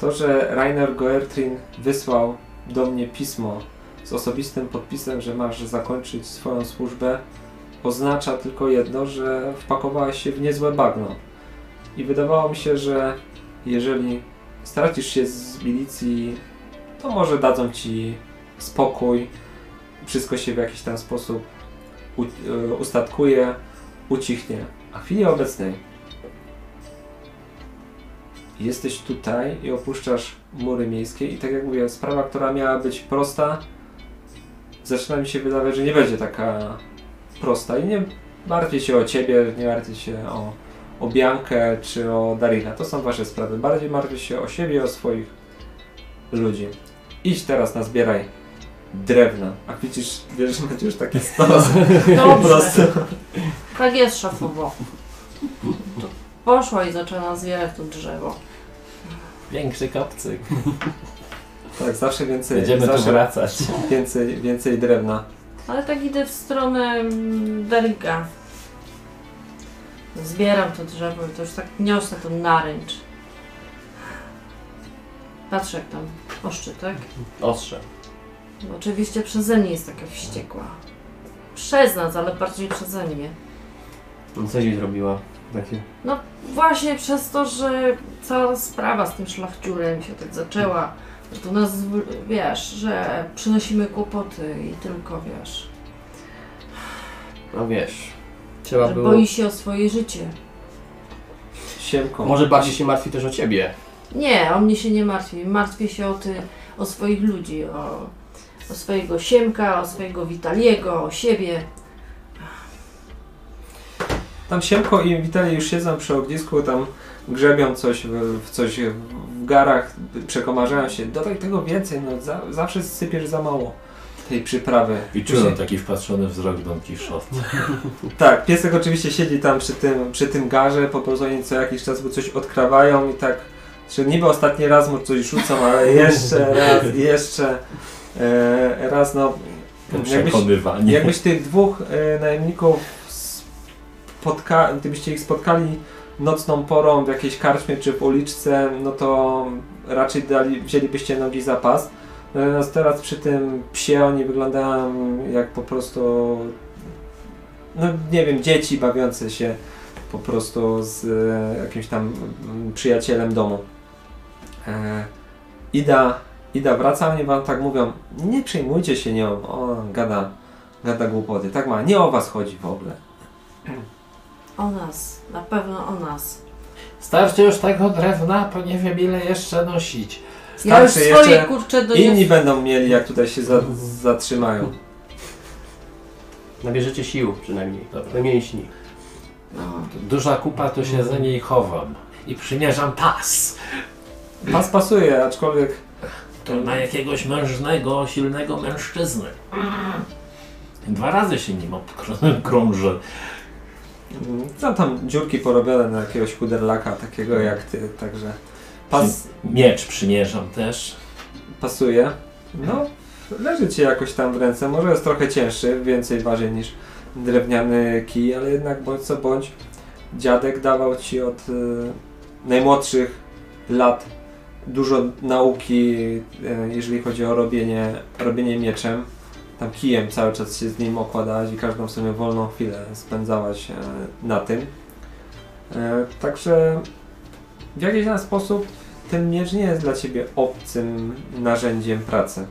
To, że Rainer Goertrin wysłał do mnie pismo z osobistym podpisem, że masz zakończyć swoją służbę, oznacza tylko jedno, że wpakowałaś się w niezłe bagno. I wydawało mi się, że jeżeli stracisz się z milicji, to może dadzą ci spokój, wszystko się w jakiś tam sposób e, ustatkuje, ucichnie. A w chwili obecnej jesteś tutaj i opuszczasz mury miejskie i tak jak mówię, sprawa, która miała być prosta, zaczyna mi się wydawać, że nie będzie taka prosta i nie martwię się o ciebie, nie martwię się o, o Biankę czy o Darina. To są wasze sprawy. Bardziej martwię się o siebie i o swoich ludzi. Idź teraz nazbieraj drewna. A widzisz, wiesz, że będziesz taki stos. Po Dobrze, prostu. tak jest szefowo. Poszła i zaczęła zbierać to drzewo. Większy kopcyk. Tak, zawsze więcej. Będziemy tu zawsze wracać. więcej, więcej drewna. Ale tak idę w stronę mm, Derricka. Zbieram to drzewo i to już tak niosę to naręcz. Patrzę jak tam oszczy, tak? Ostrze. Bo oczywiście przeze mnie jest taka wściekła. Przez nas, ale bardziej przeze mnie. No Co ci zrobiła? Takie. No właśnie przez to, że cała sprawa z tym szlachciurem się tak zaczęła. Że to nas, wiesz, że przynosimy kłopoty i tylko, wiesz, No wiesz. Trzeba że było. boi się o swoje życie. Siemko. Może bardziej się martwi też o ciebie. Nie, o mnie się nie martwi. Martwię się o, ty, o swoich ludzi, o, o swojego Siemka, o swojego Witaliego, o siebie. Tam Siemko i Witali już siedzą przy ognisku, tam grzebią coś w, w coś w garach, przekomarzają się. Dodaj tego więcej, no za, zawsze sypiesz za mało tej przyprawy. I czułem taki wpatrzony wzrok Don Quixote. Tak, piesek oczywiście siedzi tam przy tym, przy tym garze, po prostu oni co jakiś czas mu coś odkrawają i tak, że niby ostatni raz mu coś rzucą, ale jeszcze raz, jeszcze e, raz, no jakbyś, jakbyś tych dwóch e, najemników spotka, gdybyście ich spotkali nocną porą w jakiejś karczmie czy w uliczce, no to raczej dali, wzięlibyście nogi za pas. Natomiast teraz przy tym psie oni wyglądają jak po prostu no nie wiem, dzieci bawiące się po prostu z e, jakimś tam mm, przyjacielem domu. E, Ida, Ida wraca, oni wam tak mówią, nie przejmujcie się nią, o, gada, gada głupoty, tak ma, nie o was chodzi w ogóle. O nas, na pewno o nas. Starczy już tego drewna, bo nie wiem ile jeszcze nosić. Ja już Starczy swoje jeszcze, kurcze do inni będą mieli, jak tutaj się za, zatrzymają. Nabierzecie sił przynajmniej. Dobra. Do mięśni. no. Duża kupa, to się za niej chowam. I przymierzam pas. Pas pasuje, aczkolwiek To na jakiegoś mężnego, silnego mężczyznę. Dwa razy się nim obkrążę. Są tam dziurki porobione na jakiegoś chuderlaka takiego jak ty, także pas, Miecz przymierzam też. pasuje. No, leży ci jakoś tam w ręce. Może jest trochę cięższy, więcej waży niż drewniany kij, ale jednak bądź co bądź dziadek dawał ci od y, najmłodszych lat dużo nauki, y, jeżeli chodzi o robienie, robienie mieczem. Tam kijem cały czas się z nim okładałaś i każdą sobie wolną chwilę spędzałaś e, na tym. E, także w jakiś tam sposób ten miecz nie jest dla ciebie obcym narzędziem pracy.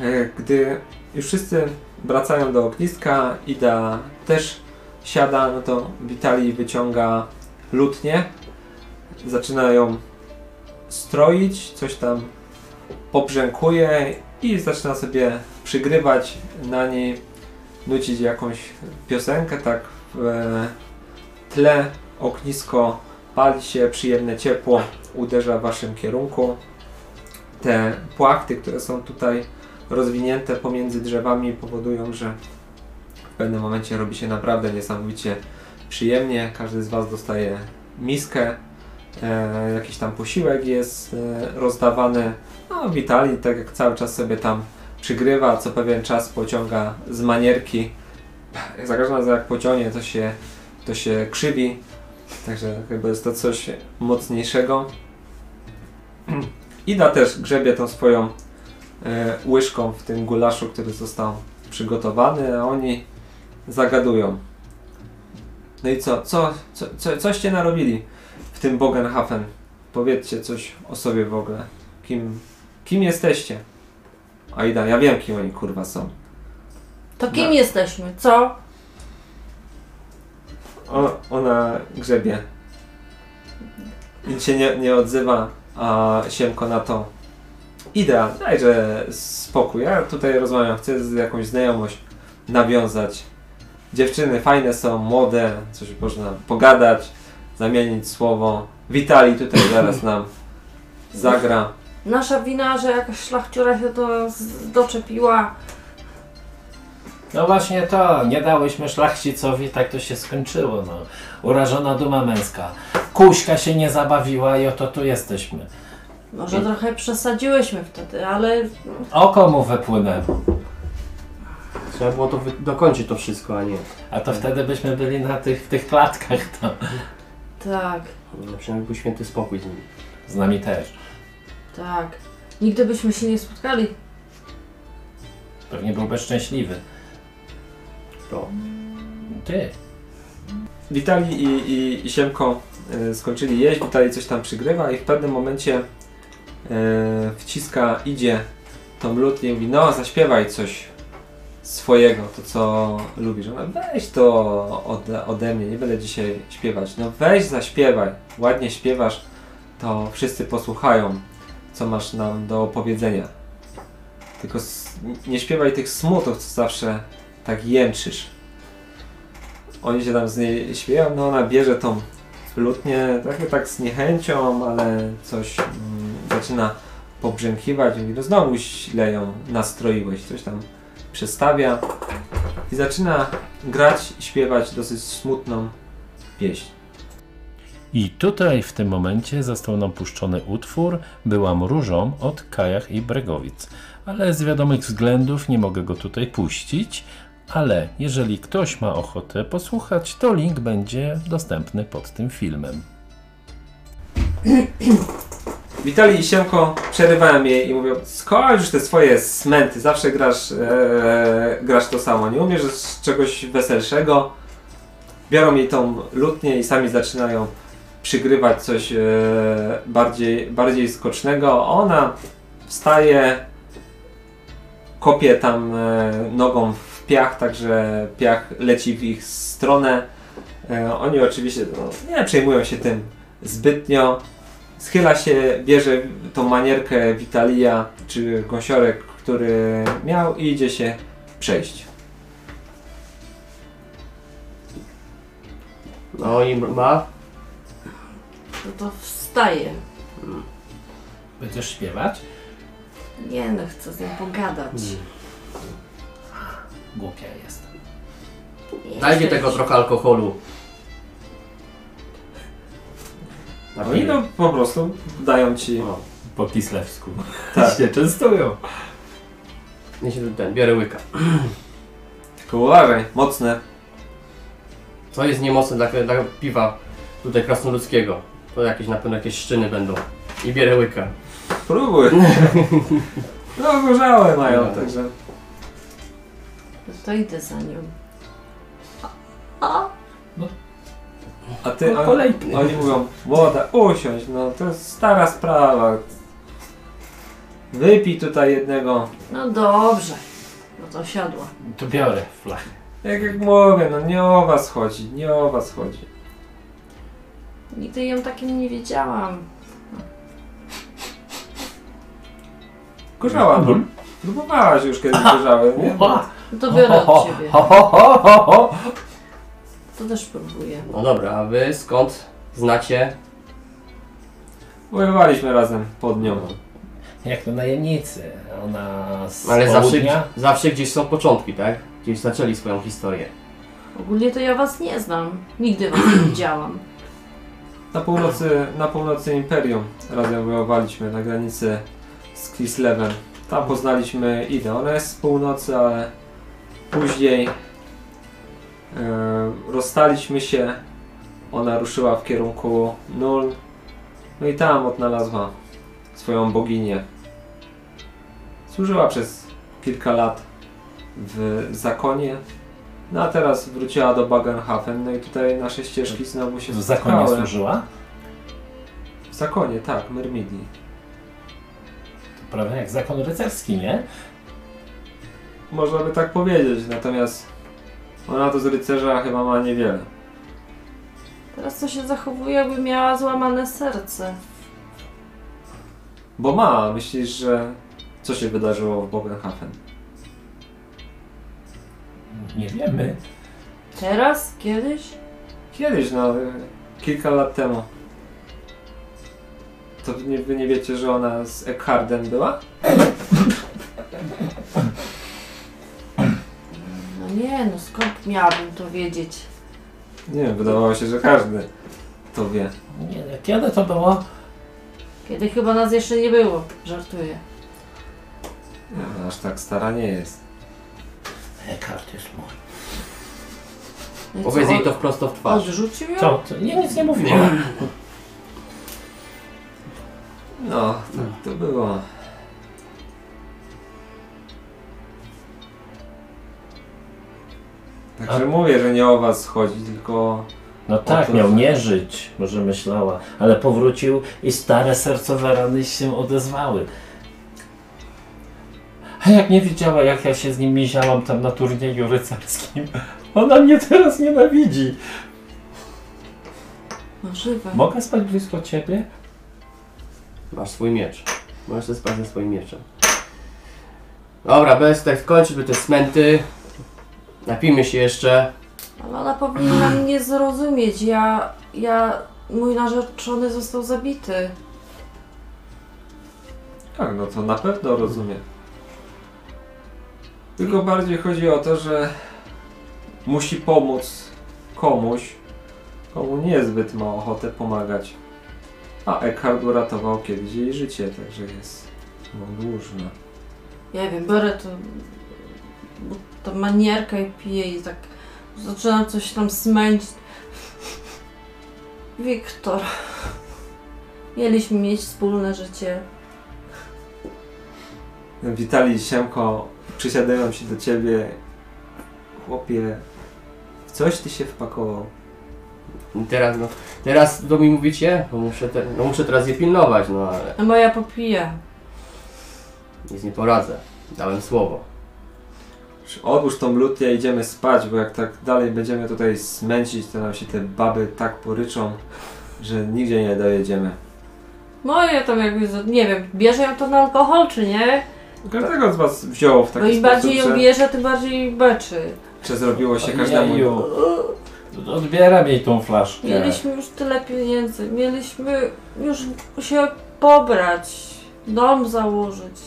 E, Gdy już wszyscy wracają do ogniska, Ida też siada, no to Witali wyciąga lutnię, zaczyna ją stroić, coś tam pobrzękuje i zaczyna sobie przygrywać na niej, nucić jakąś piosenkę, tak w e, tle ognisko pali się, przyjemne ciepło uderza w waszym kierunku. Te płachty, które są tutaj rozwinięte pomiędzy drzewami powodują, że w pewnym momencie robi się naprawdę niesamowicie przyjemnie. Każdy z was dostaje miskę, e, jakiś tam posiłek jest e, rozdawany. No, Witali, tak jak cały czas sobie tam przygrywa, co pewien czas pociąga z manierki. Za każdym razem jak pociągnie, to się, to się krzywi. Także chyba jest to coś mocniejszego. Ida też grzebie tą swoją e, łyżką w tym gulaszu, który został przygotowany, a oni zagadują. No i co? Co, co, co coście narobili w tym Bogenhafen? Powiedzcie coś o sobie w ogóle. Kim, kim jesteście? Aida, ja wiem kim oni kurwa są. To kim No. jesteśmy? Co? O, ona grzebie. Nic się nie, nie odzywa, a Siemko na to. Idea, dajże spokój. Ja tutaj rozmawiam, chcę z jakąś znajomość nawiązać. Dziewczyny fajne są, młode, coś można pogadać, zamienić słowo. Witali tutaj zaraz nam zagra. Nasza wina, że jakaś szlachciura się to z- doczepiła. No właśnie to, nie dałyśmy szlachcicowi, tak to się skończyło, no. Urażona duma męska. Kuśka się nie zabawiła i oto tu jesteśmy. Może trochę przesadziłyśmy wtedy, ale Oko mu wypłynęło. Trzeba było to wy- dokończyć to wszystko, a nie. A to wtedy byśmy byli na tych, w tych klatkach, to tak, No, przynajmniej był święty spokój z nim. z nami też. Tak. Nigdy byśmy się nie spotkali. Pewnie byłby szczęśliwy. To. Ty. Witali i, i, i Siemko y, skończyli jeść, Witali coś tam przygrywa i w pewnym momencie y, wciska, idzie tą lutnię i mówi, no zaśpiewaj coś swojego, to co lubisz. Ona, weź to ode, ode mnie, nie będę dzisiaj śpiewać. No weź zaśpiewaj, ładnie śpiewasz, to wszyscy posłuchają, co masz nam do opowiedzenia. Tylko nie śpiewaj tych smutów, co zawsze tak jęczysz. Oni się tam z niej śmieją, no ona bierze tą lutnię, trochę tak z niechęcią, ale coś mm, zaczyna pobrzękiwać mówi, no znowu źle ją nastroiłeś, coś tam przestawia i zaczyna grać śpiewać dosyć smutną pieśń. I tutaj w tym momencie został nam puszczony utwór Byłam różą od Kajach i Bregowic. Ale z wiadomych względów nie mogę go tutaj puścić, ale jeżeli ktoś ma ochotę posłuchać, to link będzie dostępny pod tym filmem. Witali i Siemko przerywają jej i mówią, skończ już te swoje smęty, zawsze grasz, e, grasz to samo, nie umiesz czegoś weselszego. Biorą jej tą lutnię i sami zaczynają przygrywać coś e, bardziej, bardziej skocznego. Ona wstaje, kopie tam e, nogą w piach, także piach leci w ich stronę. E, oni oczywiście no, nie przejmują się tym zbytnio. Schyla się, bierze tą manierkę Witalia czy gąsiorek, który miał i idzie się przejść. No i ma. No to wstaje. Będziesz śpiewać? Nie no, chcę z nim pogadać. Głupia jest. Dajcie tego trochę alkoholu. Oni no po prostu dają ci... No. Po kislewsku. Tak. się częstują. Nie się ten, biorę łyka. Tylko uważaj, mocne. Co jest niemocne dla, dla piwa tutaj krasnoludzkiego? To jakieś na pewno jakieś szczyny będą. I bierę łyka. Próbuj. No gorzałe mają, No. także... To idę za nią. A ty, Po a, kolei. oni mówią, młoda, usiądź, no to jest stara sprawa. Wypij tutaj jednego. No dobrze. No to siadła. To biorę flachę. Jak, jak mówię, no nie o was chodzi, nie o was chodzi. Nigdy ją takim nie widziałam. Gorzała, no. Mhm. Próbowałaś już kiedyś gorzały, nie? No to biorę od ciebie. Ho, ho, ho, ho, ho. To też próbuję. No dobra, a wy skąd znacie? Wojowaliśmy razem pod nią. Jak to najemnicy. Ona z Ale zawsze, południa. zawsze gdzieś są początki, tak? Gdzieś zaczęli swoją historię. Ogólnie to ja was nie znam. Nigdy was nie widziałam. Na północy, na północy Imperium razem wojowaliśmy na granicy z Kislewem. Tam poznaliśmy Idę. Ona jest z północy, ale później e, rozstaliśmy się. Ona ruszyła w kierunku Nul. No i tam odnalazła swoją boginię. Służyła przez kilka lat w zakonie. No a teraz wróciła do Bagenhafen. No i tutaj nasze ścieżki znowu się W zakonie spotkały. służyła? W zakonie, tak, Myrmidii. To prawie jak zakon rycerski, nie? Można by tak powiedzieć, natomiast ona to z rycerza chyba ma niewiele. Teraz to się zachowuje, jakby miała złamane serce. Bo ma, myślisz, że co się wydarzyło w Bogenhafen? Nie wiemy. Teraz? Kiedyś? Kiedyś, no, y, kilka lat temu. To wy nie, wy nie wiecie, że ona z Eckhardem była? No nie, no skąd miałabym to wiedzieć? Nie wiem, wydawało się, że każdy to wie. Nie, kiedy to było? Kiedy chyba nas jeszcze nie było. Żartuję. Nie, aż tak stara nie jest. Ekart jest mój. No Powiedz co, jej to wprost w twarz. Odrzucił ją? Co? Co? Nie, nic nie mówiłem. No, tak to było. Także mówię, że nie o was chodzi, tylko No tak, miał nie żyć, może myślała, ale powrócił i stare sercowe rany się odezwały. A jak nie wiedziała, jak ja się z nim miziałam tam na turnieju rycerskim, ona mnie teraz nienawidzi. Możliwe. Mogę spać blisko ciebie? Masz swój miecz. Możesz sobie spać ze swoim mieczem. Dobra, bez tak skończymy te smenty. Napijmy się jeszcze. Ale ona powinna mnie zrozumieć. Ja, ja, mój narzeczony został zabity. tak, no to na pewno rozumiem. Tylko bardziej chodzi o to, że musi pomóc komuś, komu niezbyt ma ochotę pomagać. A Eckhard uratował kiedyś jej życie, także jest mu dłużna. Ja wiem, biorę to, bo ta manierka i piję i tak zaczynam coś tam smęcić. Wiktor, mieliśmy mieć wspólne życie. Witali Siemko, przysiadają się do ciebie. Chłopie, w coś ty się wpakował. I teraz, no, teraz do mi mówicie, bo muszę, te, no muszę teraz je pilnować, no ale A moja popija. nic nie poradzę. Dałem słowo. Odłóż tą lutnię, idziemy spać, bo jak tak dalej będziemy tutaj smęcić, to nam się te baby tak poryczą, że nigdzie nie dojedziemy. Moje tam jakby, nie wiem, bierze ją to na alkohol czy nie? Każdego z was wzięło w taki Bo im sposób, bardziej ją że, bierze, tym bardziej beczy. że zrobiło się każdemu... Ojeju. Odbieram jej tą flaszkę. Mieliśmy już tyle pieniędzy, mieliśmy już się pobrać, dom założyć.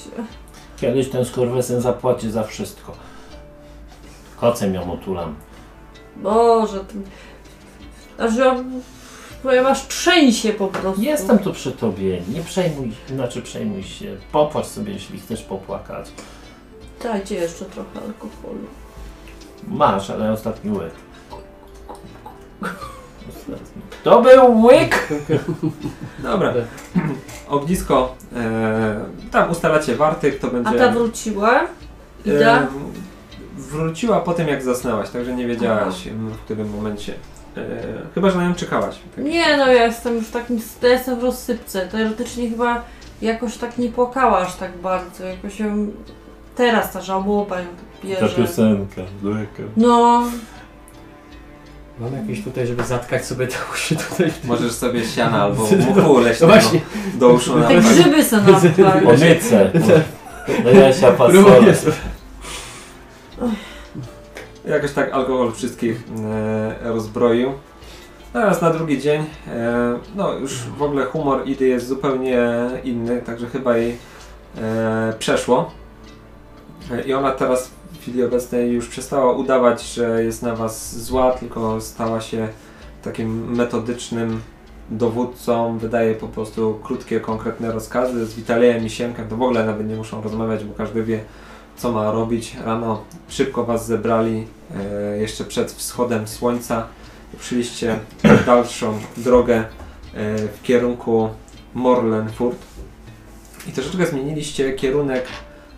Kiedyś ten skurwysyn zapłaci za wszystko. Kocem ją otulam. Boże, ty... Aż ja... Powiem, aż trzęsie po prostu. Jestem tu przy tobie, nie przejmuj, znaczy przejmuj się. Popłacz sobie, jeśli chcesz popłakać. Dajcie jeszcze trochę alkoholu. Masz, ale ostatni łyk. To był łyk! Dobra. Ognisko. E, tam ustalacie warty, kto będzie. A ta wróciła? Ida? E, wróciła po tym, jak zasnęłaś, także nie wiedziałaś w którym momencie. E, chyba, że na nią czekałaś. Tak. Nie no, ja jestem już w takim, ja jestem w rozsypce. Teoretycznie chyba jakoś tak nie płakała aż tak bardzo. Jakoś ją... Teraz ta żałoba ją tak bierze. piosenka, łyka. No, Mam jakieś tutaj, żeby zatkać sobie te uszy tutaj. Możesz sobie siana albo muchu leśnego No właśnie. do uszu te napać. grzyby są na Onyce. No Jasia fasole. Próbuję sobie. Jakoś tak alkohol wszystkich e, rozbroił. Teraz na drugi dzień, e, no już w ogóle humor Idy jest zupełnie inny, także chyba jej e, przeszło. E, I ona teraz w chwili obecnej już przestała udawać, że jest na was zła, tylko stała się takim metodycznym dowódcą, wydaje po prostu krótkie, konkretne rozkazy. Z Witalejem i Siemkiem to w ogóle nawet nie muszą rozmawiać, bo każdy wie, co ma robić. Rano szybko was zebrali, e, jeszcze przed wschodem słońca. Ruszyliście dalszą drogę e, w kierunku Morlenfurt i troszeczkę zmieniliście kierunek,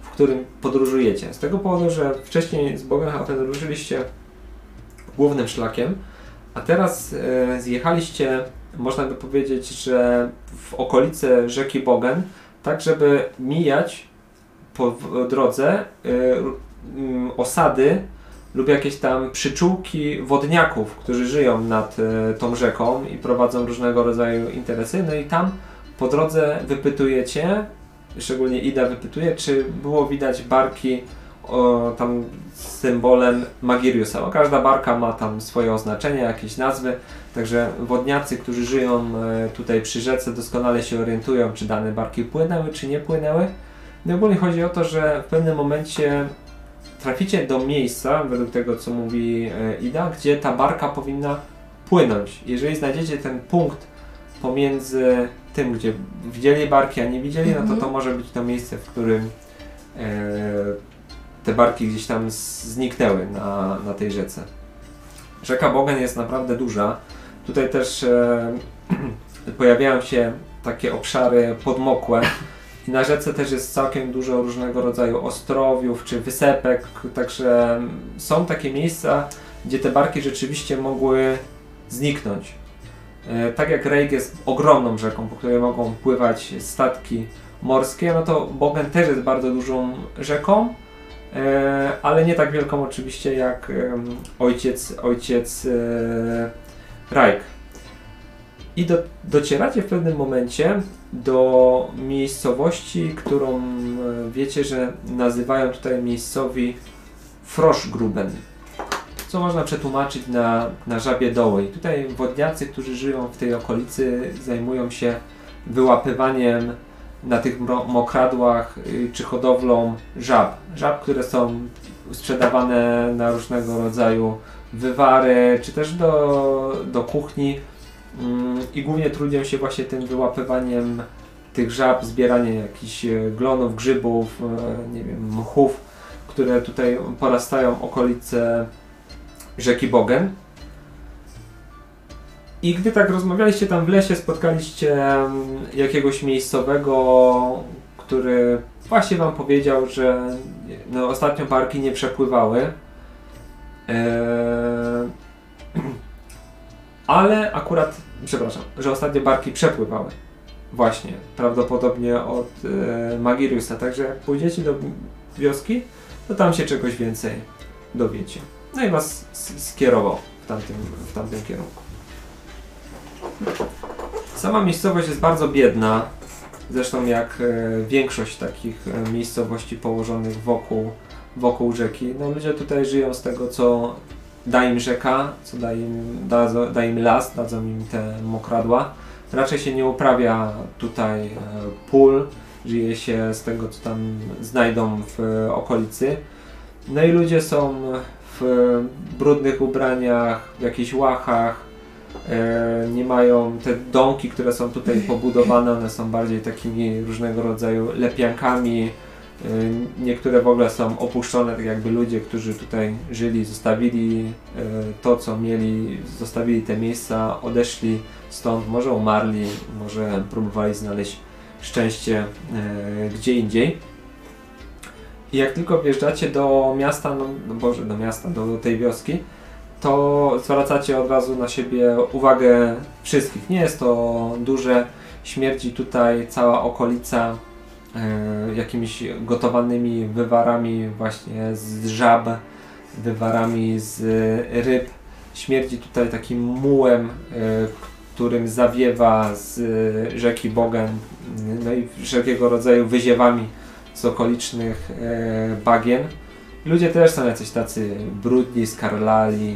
w którym podróżujecie. Z tego powodu, że wcześniej z Bogenhafen ruszyliście głównym szlakiem, a teraz e, zjechaliście, można by powiedzieć, że w okolice rzeki Bogen, tak żeby mijać po drodze mm, osady lub jakieś tam przyczółki wodniaków, którzy żyją nad y, tą rzeką i prowadzą różnego rodzaju interesy. No i tam po drodze wypytujecie, szczególnie Ida wypytuje, czy było widać barki o, tam symbolem Magiriusa. Bo każda barka ma tam swoje oznaczenia, jakieś nazwy, także wodniacy, którzy żyją e, tutaj przy rzece doskonale się orientują, czy dane barki płynęły, czy nie płynęły. No ogólnie chodzi o to, że w pewnym momencie traficie do miejsca, według tego co mówi e, Ida, gdzie ta barka powinna płynąć. Jeżeli znajdziecie ten punkt pomiędzy tym, gdzie widzieli barki, a nie widzieli, no to Mhm. to może być to miejsce, w którym e, te barki gdzieś tam zniknęły na, na tej rzece. Rzeka Bogen jest naprawdę duża. Tutaj też e, pojawiają się takie obszary podmokłe. I na rzece też jest całkiem dużo różnego rodzaju ostrowiów czy wysepek, także są takie miejsca, gdzie te barki rzeczywiście mogły zniknąć. E, Tak jak Rejk jest ogromną rzeką, po której mogą pływać statki morskie, no to Bogen też jest bardzo dużą rzeką, e, ale nie tak wielką oczywiście jak ojciec, ojciec e, Rajk. I do, docieracie w pewnym momencie do miejscowości, którą e, wiecie, że nazywają tutaj miejscowi Froschgruben. Co można przetłumaczyć na, na żabie doły. I tutaj wodniacy, którzy żyją w tej okolicy, zajmują się wyłapywaniem na tych mokradłach y, czy hodowlą żab. Żab, które są sprzedawane na różnego rodzaju wywary, czy też do, do kuchni. Mm, I głównie trudzią się właśnie tym wyłapywaniem tych żab, zbieraniem jakichś e, glonów, grzybów, e, nie wiem, mchów, które tutaj porastają okolice rzeki Bogen. I gdy tak rozmawialiście tam w lesie, spotkaliście mm, jakiegoś miejscowego, który właśnie wam powiedział, że no, ostatnio barki nie przepływały. Eee, ale akurat, przepraszam, że ostatnio barki przepływały. Właśnie, prawdopodobnie od e, Magiriusa. Także jak pójdziecie do wioski, to tam się czegoś więcej dowiecie. No i was skierował w tamtym, w tamtym kierunku. Sama miejscowość jest bardzo biedna. Zresztą jak e, większość takich e, miejscowości położonych wokół, wokół rzeki. No ludzie tutaj żyją z tego, co da im rzeka, co da im, da, da im las, dadzą im te mokradła. Raczej się nie uprawia tutaj e, pól, żyje się z tego, co tam znajdą w e, okolicy. No i ludzie są w e, brudnych ubraniach, w jakichś łachach. Nie mają te domki, które są tutaj pobudowane, one są bardziej takimi różnego rodzaju lepiankami. E, Niektóre w ogóle są opuszczone, tak jakby ludzie, którzy tutaj żyli, zostawili e, to, co mieli, zostawili te miejsca, odeszli stąd, może umarli, może próbowali znaleźć szczęście e, gdzie indziej. I jak tylko wjeżdżacie do miasta, no, no Boże, do miasta, do tej wioski, to zwracacie od razu na siebie uwagę wszystkich. Nie jest to duże, śmierdzi tutaj cała okolica jakimiś gotowanymi wywarami właśnie z żab, wywarami z ryb. Śmierdzi tutaj takim mułem, e, którym zawiewa z rzeki Bogen, no i wszelkiego rodzaju wyziewami z okolicznych e, bagien. Ludzie też są jacyś tacy brudni, skarlali,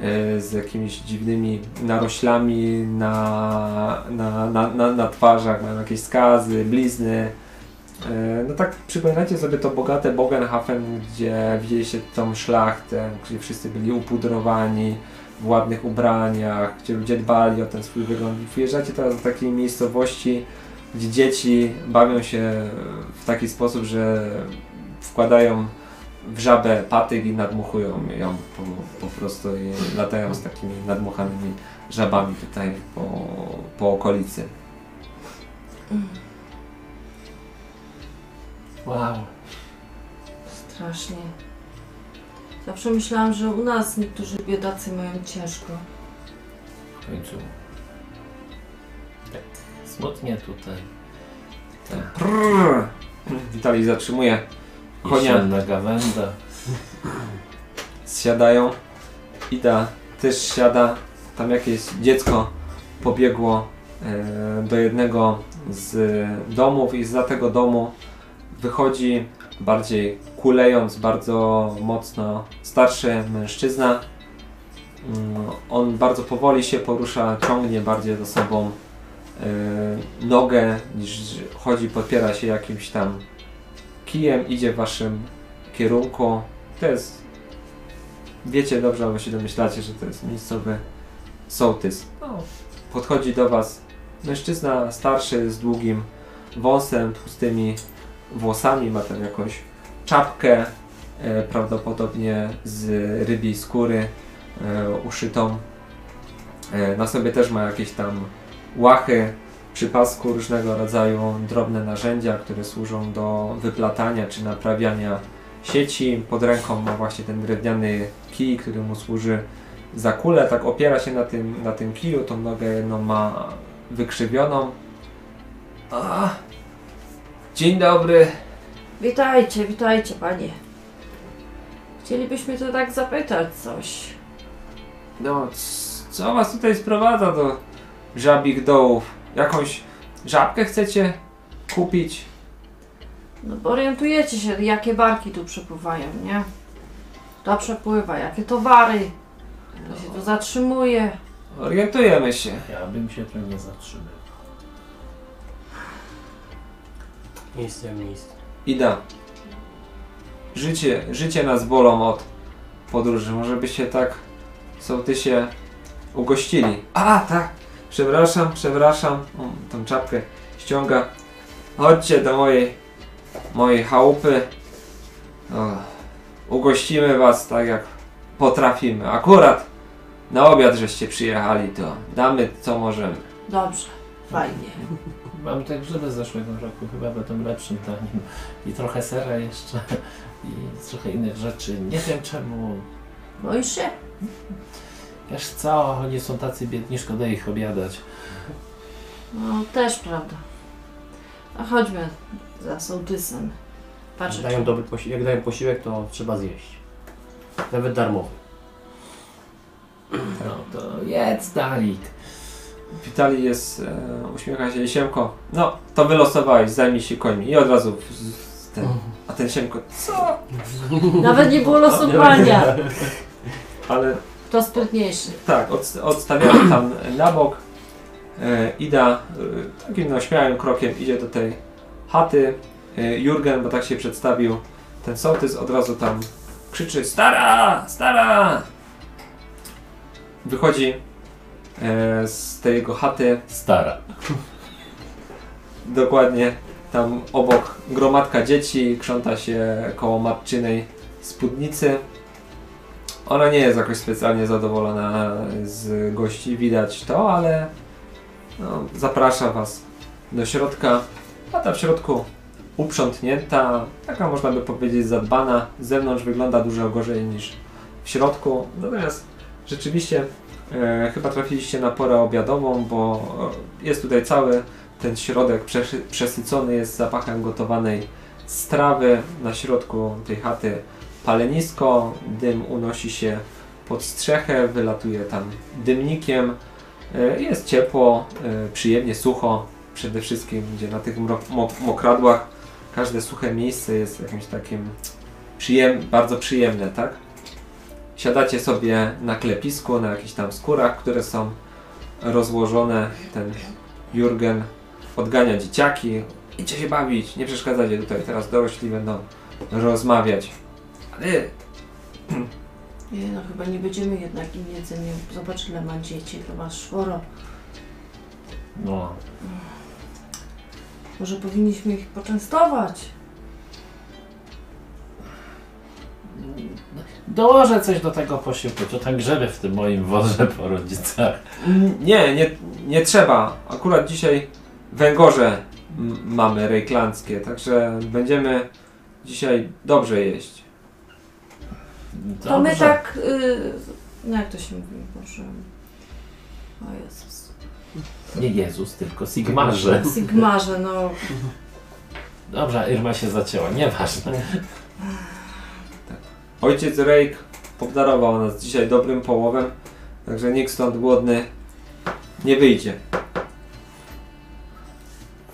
e, z jakimiś dziwnymi naroślami na, na, na, na, na twarzach, mają jakieś skazy, blizny. E, No tak przypominajcie sobie to bogate Bogenhafen, gdzie widzieliście tą szlachtę, gdzie wszyscy byli upudrowani w ładnych ubraniach, gdzie ludzie dbali o ten swój wygląd. Wjeżdżacie teraz do takiej miejscowości, gdzie dzieci bawią się w taki sposób, że wkładają w żabę patyk i nadmuchują ją po, po prostu i latają z takimi nadmuchanymi żabami tutaj po, po okolicy. Wow. Strasznie. Zawsze myślałam, że u nas niektórzy biedacy mają ciężko. W końcu. Tak smutnie tutaj. Tak. Prrr. Witali zatrzymuje konia. Jesienna gawenda. Zsiadają. Ida też siada. Tam jakieś dziecko pobiegło e, do jednego z domów i za tego domu wychodzi bardziej kulejąc bardzo mocno starszy mężczyzna. Mm, On bardzo powoli się porusza, ciągnie bardziej za sobą e, nogę niż chodzi, podpiera się jakimś tam kijem, idzie w waszym kierunku. To jest wiecie dobrze, albo się domyślacie, że to jest miejscowy sołtys. No, podchodzi do was mężczyzna starszy z długim wąsem, tłustymi włosami, ma tam jakąś czapkę, e, prawdopodobnie z rybiej skóry e, uszytą. E, na sobie też ma jakieś tam łachy, przy pasku różnego rodzaju drobne narzędzia, które służą do wyplatania czy naprawiania sieci. Pod ręką ma właśnie ten drewniany kij, który mu służy za kulę. Tak opiera się na tym, na tym kiju, tą nogę jedną ma wykrzywioną. A, dzień dobry. Witajcie, witajcie panie. Chcielibyśmy to tak zapytać coś. No, c- co was tutaj sprowadza do żabich dołów? Jakąś żabkę chcecie kupić? No bo orientujecie się, jakie barki tu przepływają, nie? Kto przepływa, jakie towary, kto się tu zatrzymuje. Orientujemy się. Ja bym się tu nie zatrzymał. Miejsce miejsce. Ida. Życie, życie nas bolą od podróży. Może by się tak sołtysie ugościli. A, tak. Przepraszam, przepraszam. O, tą czapkę ściąga. Chodźcie do mojej, mojej chałupy. O, ugościmy was tak jak potrafimy. Akurat na obiad żeście przyjechali, to damy co możemy. Dobrze, fajnie. Mam te grzyby z zeszłego roku, chyba będą lepszym tanim. I trochę sera jeszcze. I trochę innych rzeczy. Nie wiem czemu. Boisz się? Wiesz co, oni są tacy biedni, szkoda ich obiadać. No, też prawda. A chodźmy za sołtysem. Patrzę, Jak dają dobry posi- jak dają posiłek, to trzeba zjeść. Nawet darmowy. No to jedz Dalik. Witali jest, e, uśmiecha się Siemko. No, to wylosowałeś, zajmij się końmi. I od razu w- ten, a ten Siemko, co? Nawet nie było losowania. Ale Kto sprytniejszy? tak, od, odstawiamy tam na bok. E, Ida e, takim no, śmiałym krokiem idzie do tej chaty. E, Jurgen, bo tak się przedstawił, ten sołtys od razu tam krzyczy stara, stara. Wychodzi z tej jego chaty Stara. Dokładnie. Tam obok gromadka dzieci krząta się koło matczynej spódnicy. Ona nie jest jakoś specjalnie zadowolona z gości, widać to, ale no, zaprasza Was do środka. A ta w środku uprzątnięta, taka można by powiedzieć zadbana. Z zewnątrz wygląda dużo gorzej niż w środku. Natomiast rzeczywiście e, chyba trafiliście na porę obiadową, bo e, jest tutaj cały ten środek przesycony jest zapachem gotowanej strawy. Na środku tej chaty palenisko, dym unosi się pod strzechę, wylatuje tam dymnikiem. E, Jest ciepło, e, przyjemnie sucho, przede wszystkim gdzie na tych mokradłach każde suche miejsce jest jakimś takim przyjem- bardzo przyjemne, tak? Siadacie sobie na klepisku, na jakichś tam skórach, które są rozłożone. Ten Jurgen odgania dzieciaki. Idźcie się bawić, nie przeszkadzacie tutaj. Teraz dorośli będą rozmawiać. Ale Nie no, chyba nie będziemy jednak im jedzeniem. Zobacz ile ma dzieci, chyba czworo. No. Może powinniśmy ich poczęstować. Dołożę coś do tego posiłku. To tak grzebię w tym moim worze po rodzicach. Nie, nie, nie trzeba. Akurat dzisiaj węgorze m- mamy rejklandzkie, także będziemy dzisiaj dobrze jeść. To my Dobrze. tak. Y, no jak to się mówi? Boże. O Jezus. Nie Jezus, tylko Sigmarze. Sigmarze, no. Dobrze, Irma się zacięła, nieważne. Ojciec Rejk obdarował nas dzisiaj dobrym połowem, także nikt stąd głodny nie wyjdzie.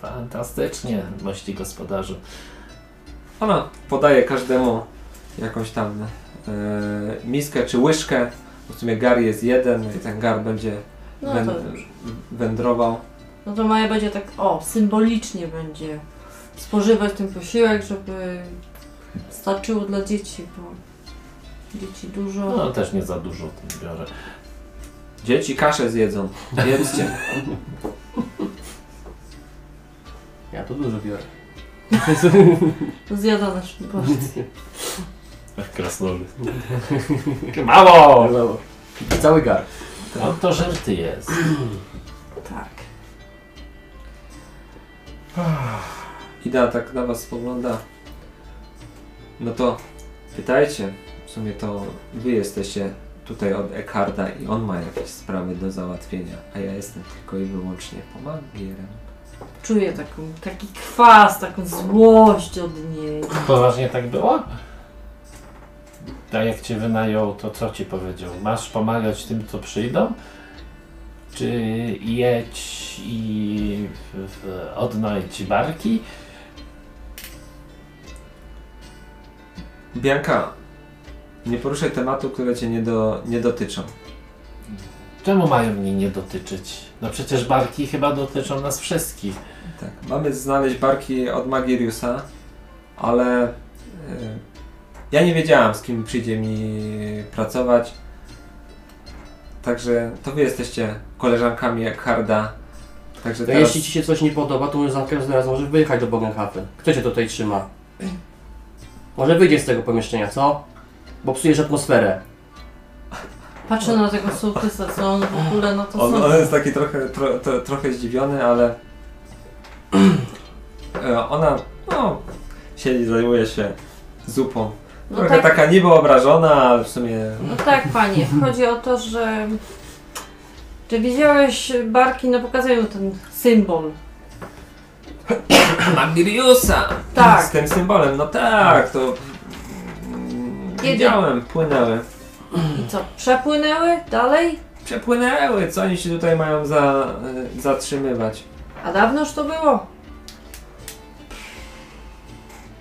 Fantastycznie, mości gospodarzu. Ona podaje każdemu jakąś tam e, miskę czy łyżkę. W sumie gar jest jeden i ten gar będzie No już. wędrował. No to Maja będzie tak, o, symbolicznie będzie spożywać ten posiłek, żeby starczyło dla dzieci, bo dzieci dużo. No też nie za dużo w tym biorę. Dzieci kaszę zjedzą. Jedzcie. Ja to dużo biorę. Zjada nasz porcję. Krasnolud. Mało! Cały gar. On to żarty jest. Tak. Ida tak na was spogląda. No to pytajcie. W sumie to wy jesteście tutaj od Eckharda i on ma jakieś sprawy do załatwienia, a ja jestem tylko i wyłącznie pomagierem. Czuję taką, taki kwas, taką złość od niej. Poważnie tak było? Tak jak cię wynajął, to co ci powiedział? Masz pomagać tym, co przyjdą? Czy jedź i odnajdź barki? Bianka, nie poruszaj tematu, które cię nie, do, nie dotyczą. Czemu mają mnie nie dotyczyć? No przecież barki chyba dotyczą nas wszystkich. Tak. Mamy znaleźć barki od Magiriusa, ale y, ja nie wiedziałam, z kim przyjdzie mi pracować. Także to wy jesteście koleżankami Eckharda. Także No teraz... jeśli ci się coś nie podoba, to już za każdym razem możesz wyjechać do Bogenhafen. Kto cię tutaj trzyma? Może wyjdziesz z tego pomieszczenia, co? Bo psujesz atmosferę. Patrzę na tego sołtysa, co on w ogóle, no to On, są... on jest taki trochę, tro, tro, trochę zdziwiony, ale e, ona no, siedzi, zajmuje się zupą. No Trochę tak, taka niby obrażona, ale w sumie no tak, panie. Chodzi o to, że... Czy widziałeś barki, no pokazują ten symbol. Magiriusa! Tak. Z tym symbolem, no tak, to Kiedy? widziałem, płynęły. I co, przepłynęły dalej? Przepłynęły, co oni się tutaj mają za, y, zatrzymywać? A dawnoż to było?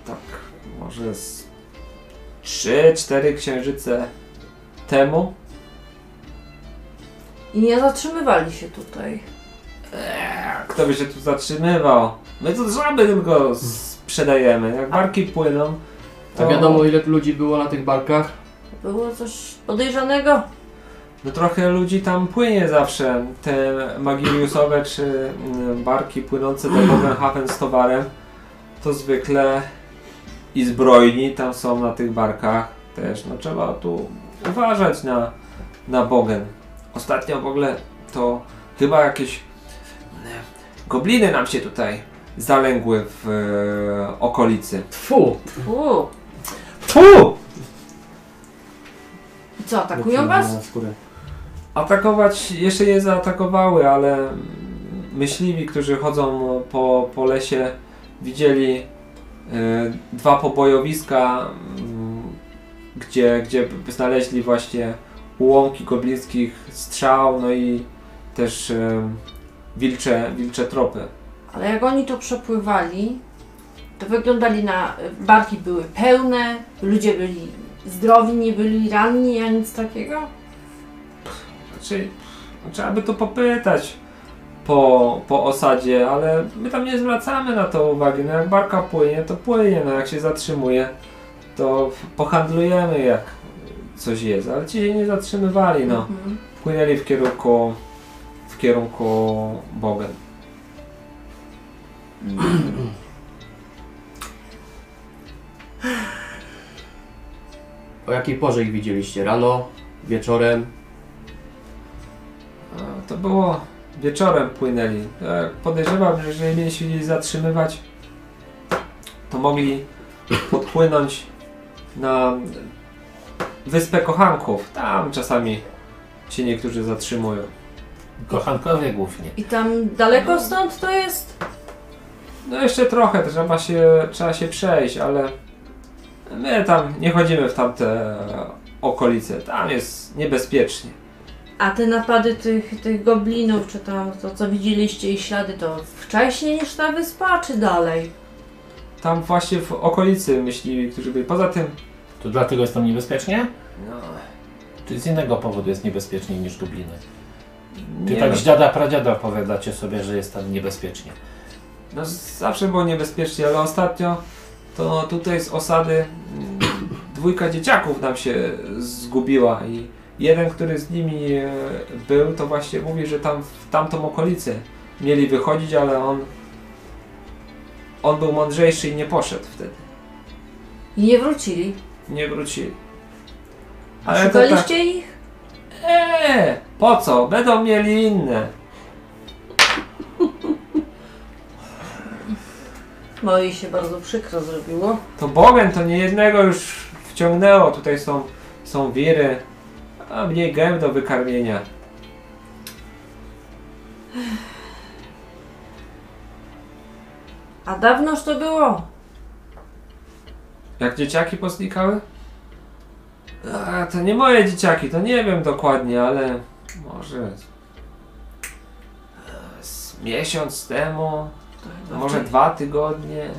Tak, może z 3-4 księżyce temu. I nie zatrzymywali się tutaj. Eee, kto by się tu zatrzymywał? My tu żaby tylko sprzedajemy. Jak barki płyną, A wiadomo ile tu ludzi było na tych barkach? Było coś podejrzanego? No trochę ludzi tam płynie zawsze. Te Magiriusowe czy mm, barki płynące do Bogenhafen z towarem to zwykle i zbrojni tam są na tych barkach też. No trzeba tu uważać na, na Bogen. Ostatnio w ogóle to chyba jakieś mm, gobliny nam się tutaj zalęgły w e, okolicy. Tfu! U, Fu! i co, atakują was? Atakować jeszcze je zaatakowały, ale myśliwi, którzy chodzą po, po lesie, widzieli y, dwa pobojowiska, mm, gdzie, gdzie znaleźli właśnie ułomki goblińskich strzał, no i też y, wilcze, wilcze tropy. Ale jak oni to przepływali, wyglądali na... Barki były pełne, ludzie byli zdrowi, nie byli ranni, a nic takiego? Znaczy, trzeba by to popytać po, po osadzie, ale my tam nie zwracamy na to uwagi. No jak barka płynie, to płynie, no jak się zatrzymuje, to pohandlujemy jak coś jest, ale ci się nie zatrzymywali, no. Mhm. Płynęli w kierunku, w kierunku Bogen. O jakiej porze ich widzieliście? Rano? Wieczorem? A, To było wieczorem płynęli. E, Podejrzewam, że jeżeli mieli się gdzieś zatrzymywać, to mogli podpłynąć na Wyspę Kochanków. Tam czasami się niektórzy zatrzymują. Kochankowie głównie. I tam daleko stąd to jest? No jeszcze trochę, trzeba się, trzeba się przejść, ale my tam nie chodzimy w tamte okolice. Tam jest niebezpiecznie. A te napady tych, tych goblinów, czy tam to co widzieliście i ślady, to wcześniej niż ta wyspa, czy dalej? Tam właśnie w okolicy myśliwi, którzy byli. Poza tym, To dlatego jest tam niebezpiecznie? no, Czy z innego powodu jest niebezpieczniej niż Dubliny? Czy nie tak no, z dziada pradziada opowiadacie sobie, że jest tam niebezpiecznie? no, zawsze było niebezpiecznie, ale ostatnio to tutaj z osady mm, dwójka dzieciaków nam się zgubiła i jeden, który z nimi e, był, to właśnie mówi, że tam w tamtą okolicę mieli wychodzić, ale on on był mądrzejszy i nie poszedł wtedy. I nie wrócili. Nie wrócili. Ale to tak, szukaliście ich? eee, po co? Będą mieli inne. No i się bardzo przykro zrobiło. To Bogen to nie jednego już wciągnęło. Tutaj są, są wiry, a mniej gęb do wykarmienia. A dawnoż to było? Jak dzieciaki poznikały? A, to nie moje dzieciaki, to nie wiem dokładnie, ale może z miesiąc temu, może dwa tygodnie.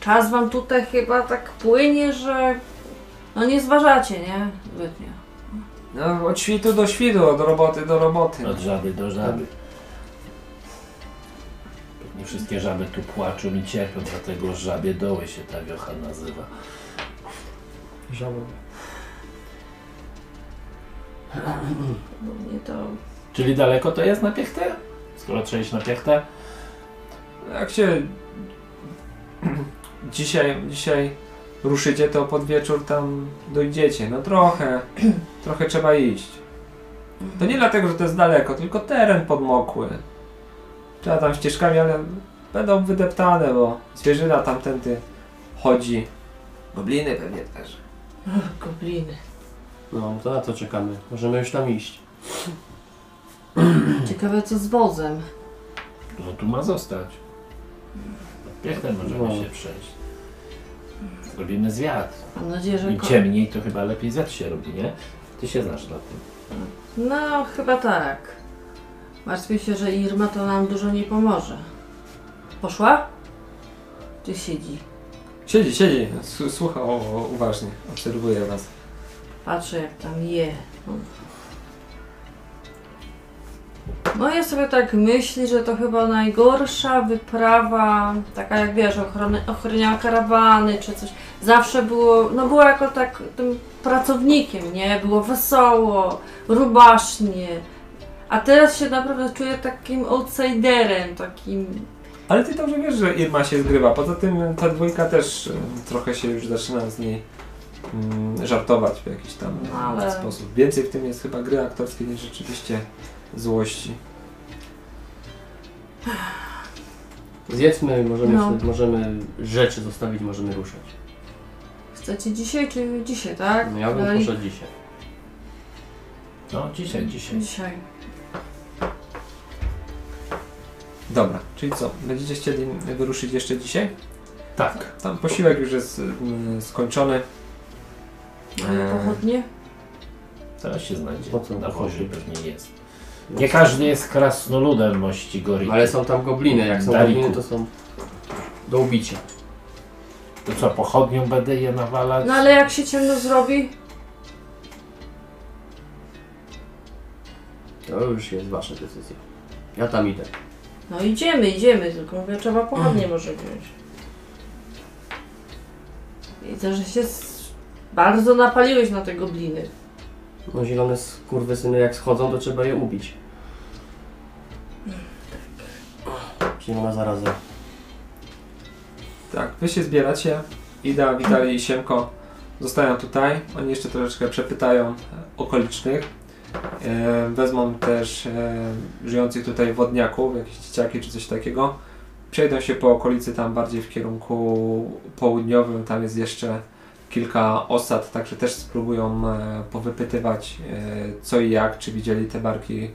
Czas wam tutaj chyba tak płynie, że no nie zważacie, nie? Zbytnio. No, od świtu do świtu, od roboty do roboty. Od żaby do żaby. Pewnie wszystkie żaby tu płaczą i cierpią, dlatego żabie doły się ta wiocha nazywa. Żałoby. Bo mnie to... Czyli daleko to jest na piechtę? Skoro trzeba iść na piechtę? Jak się dzisiaj, dzisiaj ruszycie, to pod wieczór tam dojdziecie. No trochę, trochę trzeba iść. To nie dlatego, że to jest daleko, tylko teren podmokły. Trzeba tam ścieżkami, ale będą wydeptane, bo zwierzyna tamtędy chodzi. Gobliny pewnie też. Gobliny. No, to na co czekamy? Możemy już tam iść. Ciekawe co z wozem. No tu ma zostać. Na piechtę możemy No. się przejść. Zrobimy zwiat. Mam nadzieję, że... Im ko- ciemniej, to chyba lepiej zwiat się robi, nie? Ty się znasz na tym. No, chyba tak. Martwię się, że Irma to nam dużo nie pomoże. Poszła? Czy siedzi? Siedzi, siedzi. S- Słucha o, o, uważnie. Obserwuje was. Patrzę jak tam je. No ja sobie tak myślę, że to chyba najgorsza wyprawa, taka jak wiesz, ochrony, ochroniała karawany czy coś. Zawsze było, no było jako tak tym pracownikiem, nie? Było wesoło, rubasznie. A teraz się naprawdę czuję takim outsiderem, takim... Ale ty dobrze wiesz, że Irma się zgrywa. Poza tym ta dwójka też y, trochę się już zaczyna z niej mm, żartować w jakiś tam y, Ale- sposób. Więcej w tym jest chyba gry aktorskiej niż rzeczywiście złości. Zjedzmy, możemy, No. możemy rzeczy zostawić, możemy ruszać. Chcecie dzisiaj czy dzisiaj, tak? No ja bym Dali- poszedł dzisiaj. No, dzisiaj, dzisiaj. Dzisiaj. Dobra, czyli co? Będziecie chcieli wyruszyć jeszcze dzisiaj? Tak. Tam posiłek już jest mm, skończony. Mamy Eee. pochodnie? Teraz się znajdzie. Po co? Na chodzie pewnie jest. Nie każdy jest krasnoludem mości Gori. Ale są tam gobliny, jak są Daliku. gobliny to są do ubicia. To co, pochodnią będę je nawalać? No ale jak się ciemno zrobi? To już jest wasza decyzja. Ja tam idę. No idziemy, idziemy, tylko mówię, trzeba pochodnie może wziąć. Widzę, że się s- bardzo napaliłeś na te gobliny. No zielone skurwysyny jak schodzą, to trzeba je ubić. Zielona zaraza. Tak, wy się zbieracie. Ida, Witali i Siemko zostają tutaj. Oni jeszcze troszeczkę przepytają okolicznych. E, wezmą też e, żyjących tutaj wodniaków, jakieś dzieciaki czy coś takiego. Przejdą się po okolicy tam bardziej w kierunku południowym. Tam jest jeszcze kilka osad, także też spróbują e, powypytywać e, co i jak, czy widzieli te barki,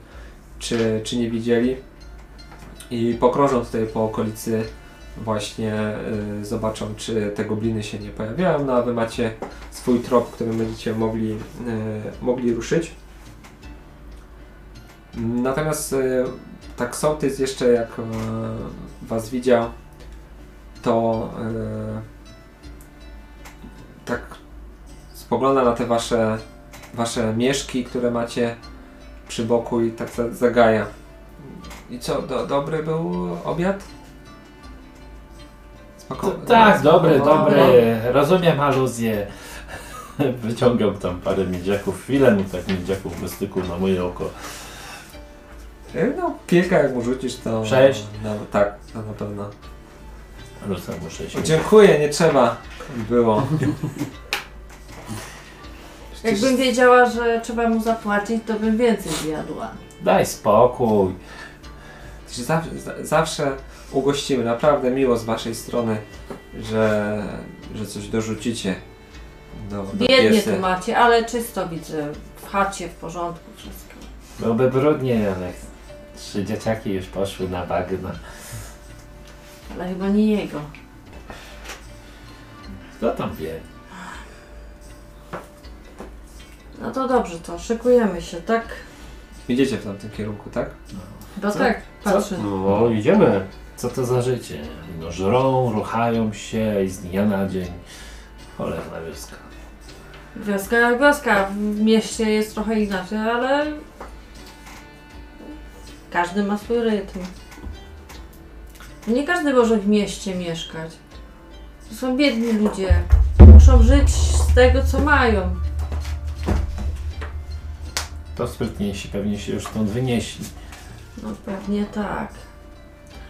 czy, czy nie widzieli. I pokrążą tutaj po okolicy właśnie y, zobaczą, czy te gobliny się nie pojawiają, no a wy macie swój trop, którym będziecie mogli, y, mogli ruszyć. Natomiast y, tak sołtys jeszcze jak y, was widział, to y, tak spogląda na te wasze, wasze mieszki, które macie przy boku i tak za- zagaja. I co, do, dobry był obiad? Spoko- Tak, dobry, smakowało? dobry. Rozumiem aluzję. Wyciągam tam parę miedziaków. Ile mu tak miedziaków wystyku na moje oko? E, No, kilka jak mu rzucisz, to... Sześć? No, tak, to na pewno. Rzucam mu sześć. Dziękuję, nie trzeba było. Jakbym wiedziała, że trzeba mu zapłacić, to bym więcej zjadła. Daj spokój. Zawsze, za- zawsze ugościmy, naprawdę miło z waszej strony, że, że coś dorzucicie do, do Biednie tu macie, ale czysto widzę. W chacie, w porządku wszystko. Byłoby brudnie, ale trzy dzieciaki już poszły na bagno. Ale chyba nie jego. Kto tam wie? No to dobrze, to szykujemy się, tak? Idziecie w tamtym kierunku, tak? Chyba Co? tak, patrzę. No idziemy. Co to za życie? No żrą, ruchają się i z dnia na dzień. Cholerna wioska. Wioska jak wioska. W mieście jest trochę inaczej, ale każdy ma swój rytm. Nie każdy może w mieście mieszkać. To są biedni ludzie. Muszą żyć z tego, co mają. To sprytniejsi pewnie się już stąd wynieśli. No pewnie tak.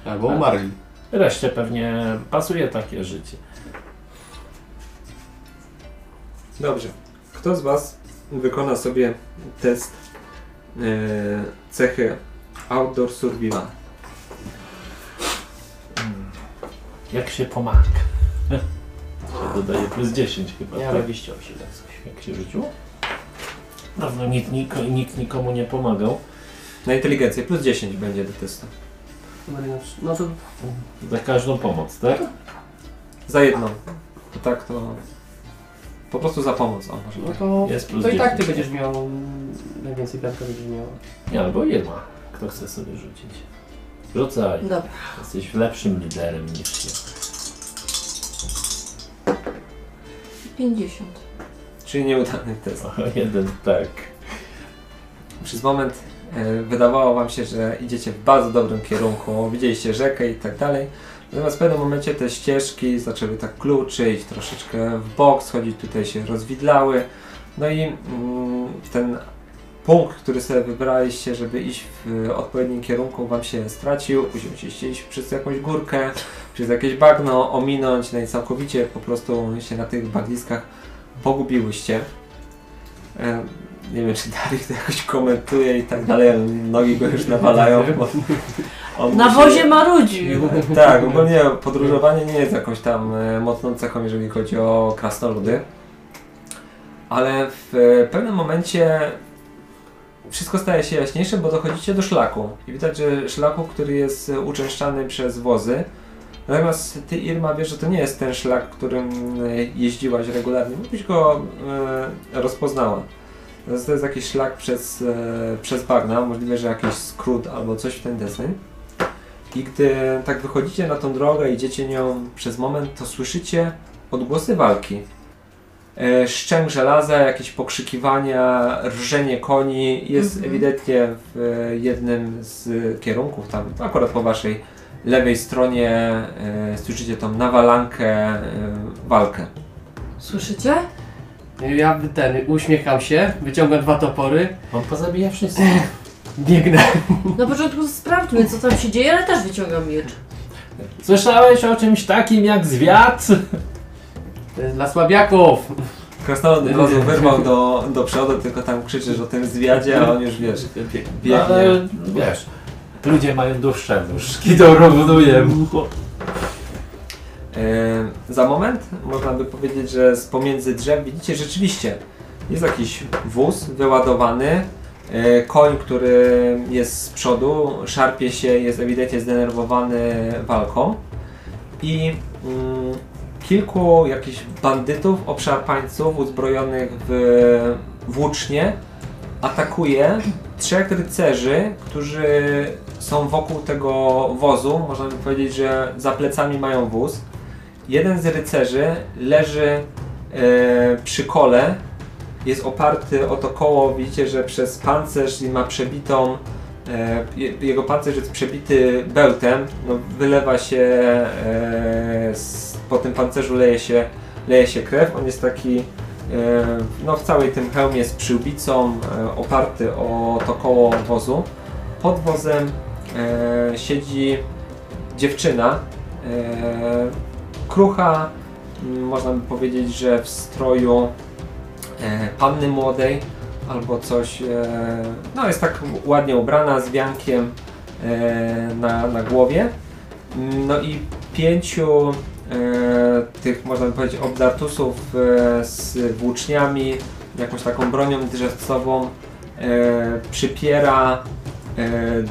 Albo umarli. Reszcie pewnie pasuje takie życie. Dobrze. Kto z was wykona sobie test e, cechy Outdoor Survival? Jak się pomaga? To dodaje plus 10 chyba. Ja tak? 28 jak coś. Jak się rzuciło? Dawno nikt, niko, nikt nikomu nie pomagał. Na inteligencję plus 10 będzie do testu. No to Za każdą pomoc, tak? Za jedną. Bo tak to... Po prostu za pomoc, o może No tak. to, Jest plus to i tak ty 10. będziesz miał najwięcej pianka będziesz miał. Nie, albo Irma. Kto chce sobie rzucić? Rzucaj. Dobra. Jesteś lepszym liderem niż ja. 50. Czyli nieudany test. O, jeden tak. Przez moment Wydawało wam się, że idziecie w bardzo dobrym kierunku, widzieliście rzekę i tak dalej. Natomiast w pewnym momencie te ścieżki zaczęły tak kluczyć, troszeczkę w bok schodzić, tutaj się rozwidlały. No i mm, ten punkt, który sobie wybraliście, żeby iść w odpowiednim kierunku, wam się stracił. Później musieliście iść przez jakąś górkę, przez jakieś bagno, ominąć, no i całkowicie po prostu się na tych bagniskach pogubiłyście. Nie wiem, czy Darek to jakoś komentuje i tak dalej, ale nogi go już nawalają. Bo on Na musi- wozie marudził. tak, ogólnie podróżowanie nie jest jakąś tam e, mocną cechą, jeżeli chodzi o krasnoludy. Ale w e, pewnym momencie wszystko staje się jaśniejsze, bo dochodzicie do szlaku. I widać, że szlaku, który jest uczęszczany przez wozy. Natomiast ty, Irma, wiesz, że to nie jest ten szlak, którym e, jeździłaś regularnie. Byś go e, rozpoznała. To jest jakiś szlak przez, e, przez bagna, możliwe, że jakiś skrót albo coś w ten deseń. I gdy tak wychodzicie na tą drogę, idziecie nią przez moment, to słyszycie odgłosy walki. E, szczęk żelaza, jakieś pokrzykiwania, rżenie koni. Jest Mhm. ewidentnie w e, jednym z kierunków, tam akurat po waszej lewej stronie e, słyszycie tą nawalankę, e, walkę. Słyszycie? Ja ten, uśmiecham się, wyciągam dwa topory, On pozabija wszystkich. biegnę. Na początku sprawdźmy, co tam się dzieje, ale też wyciągam miecz. Słyszałeś o czymś takim jak zwiat? To jest dla słabiaków. Krasnolud od razu wyrwał do, do przodu, tylko tam krzyczysz o tym zwiadzie, a on już wiesz, biegnie. No, ale wiesz, ludzie mają dłuższe nóżki, to równuje mu. E, Za moment można by powiedzieć, że z pomiędzy drzew widzicie rzeczywiście jest jakiś wóz wyładowany, e, koń, który jest z przodu, szarpie się, jest ewidentnie zdenerwowany walką i mm, kilku jakichś bandytów, obszarpańców uzbrojonych w włócznie atakuje trzech rycerzy, którzy są wokół tego wozu. Można by powiedzieć, że za plecami mają wóz. Jeden z rycerzy leży e, przy kole, jest oparty o to koło. Widzicie, że przez pancerz ma przebitą. E, je- jego pancerz jest przebity bełtem. No, wylewa się e, z, po tym pancerzu leje się, leje się krew. On jest taki e, no, w całej tym hełmie z przyłbicą, e, oparty o to koło wozu. Pod wozem e, siedzi dziewczyna, krucha, m, można by powiedzieć, że w stroju e, panny młodej albo coś, e, no jest tak ładnie ubrana z wiankiem e, na, na głowie. Mm, No i pięciu tych, można by powiedzieć, obdartusów z włóczniami, jakąś taką bronią drzewcową przypiera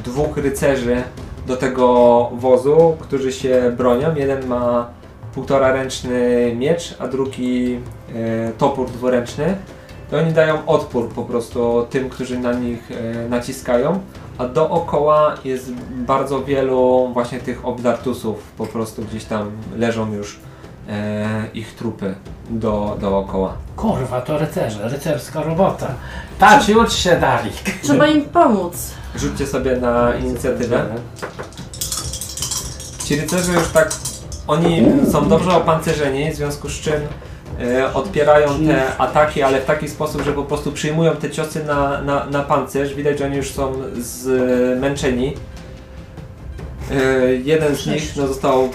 dwóch rycerzy do tego wozu, którzy się bronią. Jeden ma półtora ręczny miecz, a drugi e, topór dwuręczny. I oni dają odpór po prostu tym, którzy na nich e, naciskają, a dookoła jest bardzo wielu właśnie tych obdartusów, po prostu gdzieś tam leżą już e, ich trupy do, dookoła. Kurwa, to rycerze, rycerska robota. Patrz, ucz się dali. Trzeba im pomóc. Rzućcie sobie na inicjatywę. Ci rycerze już tak, oni są dobrze opancerzeni, w związku z czym e, odpierają te ataki, ale w taki sposób, że po prostu przyjmują te ciosy na, na, na pancerz. Widać, że oni już są zmęczeni. E, jeden z nich no, został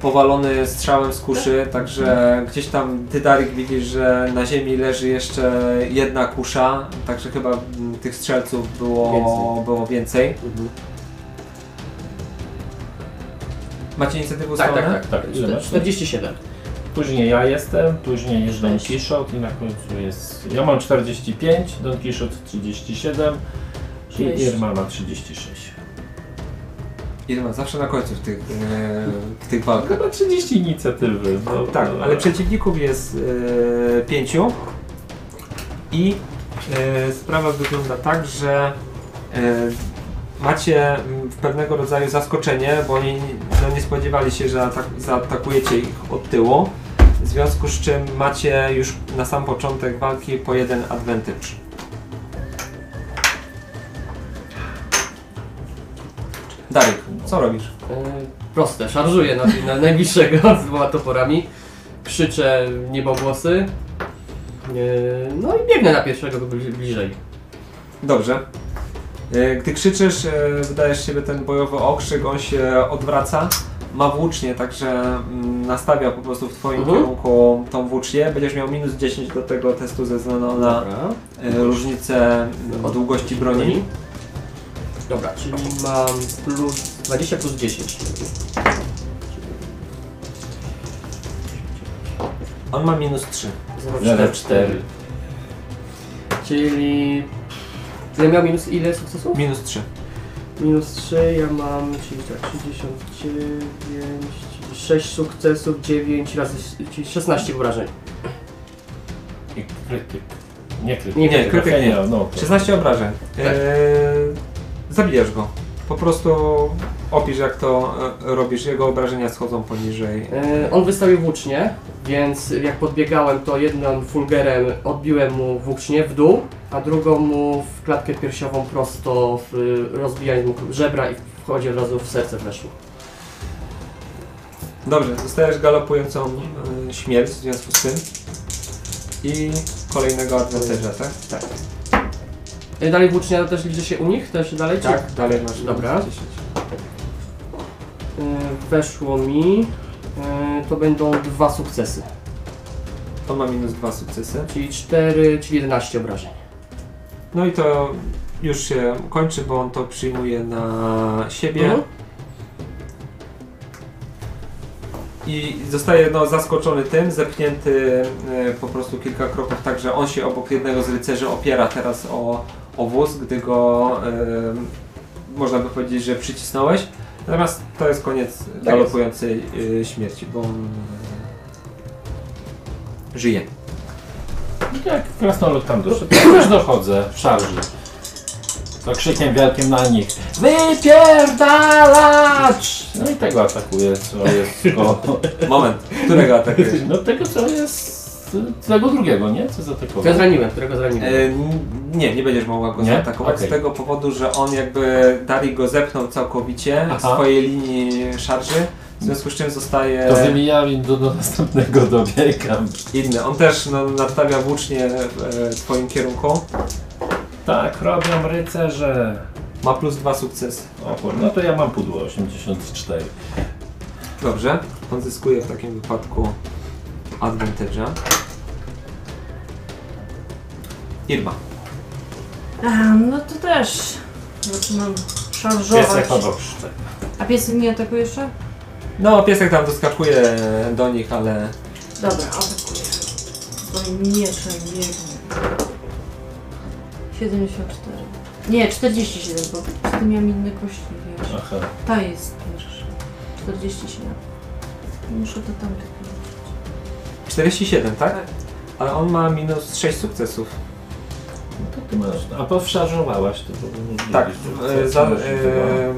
powalony strzałem z kuszy, także gdzieś tam ty Darek widzisz, że na ziemi leży jeszcze jedna kusza, także chyba mm, tych strzelców było Więcej. było więcej. Mhm. Macie inicjatywę Tak, tak, tak, tak. Ile masz? 47. Później ja jestem, później jest Don Quixote i na końcu jest... Ja mam 45, Don Quixote 37 i. Irma ma 36. Irma, zawsze na końcu w tych, e, w tych walkach. Chyba 30 inicjatywy. No, Tak, no. ale przeciwników jest e, pięciu i e, sprawa wygląda tak, że e, macie mm, pewnego rodzaju zaskoczenie, bo oni no, nie spodziewali się, że atak, zaatakujecie ich od tyłu, w związku z czym macie już na sam początek walki po jeden advantage. Darek, co robisz? E, proste, szarżuję na, na najbliższego z dwoma toporami. Krzyczę niebogłosy. E, no i biegnę na pierwszego bli- bliżej. Dobrze. E, Gdy krzyczysz, e, wydajesz siebie ten bojowy okrzyk, on się odwraca. Ma włócznie, także mm, nastawia po prostu w twoim Mhm. kierunku tą włócznię. Będziesz miał minus 10 do tego testu ze względu na Dobra. e, różnicę mm, długości broni. Dobra, czyli mam plus 20 plus 10. On ma minus 3. 0,4. Czyli... Ja miał minus ile sukcesów? Minus 3. Minus 3, ja mam, czyli tak, 69, 6 sukcesów, 9 razy, czyli 16 obrażeń. I krytyk. Nie krytyk. Nie, Nie, krytyk nie. No, to- 16 obrażeń. Tak. E, zabijasz go. Po prostu opisz jak to e, robisz. Jego obrażenia schodzą poniżej. E, on wystawił włócznie, więc jak podbiegałem, to jednym fulgerem odbiłem mu włócznie w dół, a drugą mu w klatkę piersiową prosto w, rozbijając mu żebra i wchodzi od razu w serce weszło. Dobrze, dostajesz galopującą e, śmierć w związku z tym. I kolejnego advantage'a, tak? Tak. E, dalej włócznia też liczy się u nich? Też dalej? czy- Tak, dalej masz Dobra. minus 10. E, weszło mi, e, to będą dwa sukcesy, To ma minus 2 sukcesy. czyli 4, czyli 11 obrażeń. No i to już się kończy, bo on to przyjmuje na siebie. Mhm. I zostaje no, zaskoczony tym, zepchnięty e, po prostu kilka kroków, tak że on się obok jednego z rycerzy opiera teraz o, o wóz, gdy go e, można by powiedzieć, że przycisnąłeś. Natomiast to jest koniec galopującej e, śmierci, bo on e, żyje. Jak krasnolud tam doszedł, ja też dochodzę w szarży. To krzykiem wielkim na nich. Wypierdalacz! No i tego atakuję, co jest. Moment, którego atakujesz? No tego, co jest... Tego drugiego, nie? Co To ja zaatakował? zraniłem, którego zraniłem. E, nie, nie będziesz mogła go Nie? zaatakować Okej. z tego powodu, że on jakby Dari go zepchnął całkowicie Aha. swojej linii szarży, w związku z czym zostaje To wymieniam i do, do następnego dobiegam. inny. On też no, nastawia włócznie w e, twoim kierunku. Tak, robią rycerze. Ma plus dwa sukcesy. O kurde, no to ja mam pudło 84. Dobrze. On zyskuje w takim wypadku advantage'a. Irma. A, no to też zaczynam szarżować. Piesek obok szczep. A piesek nie atakuje jeszcze? No, piesek tam doskakuje do nich, ale Dobra, atakuje. Swoim mieczem biegnie. 74. Nie, 47, bo z tym miałam inne kości, wiesz. Aha. Ta jest pierwsza. 47. Muszę to tam tylko 47, tak? Tak. Ale on ma minus 6 sukcesów. No to ty masz. A powszarżowałaś to było możliwe. Tak, e, za, coś e,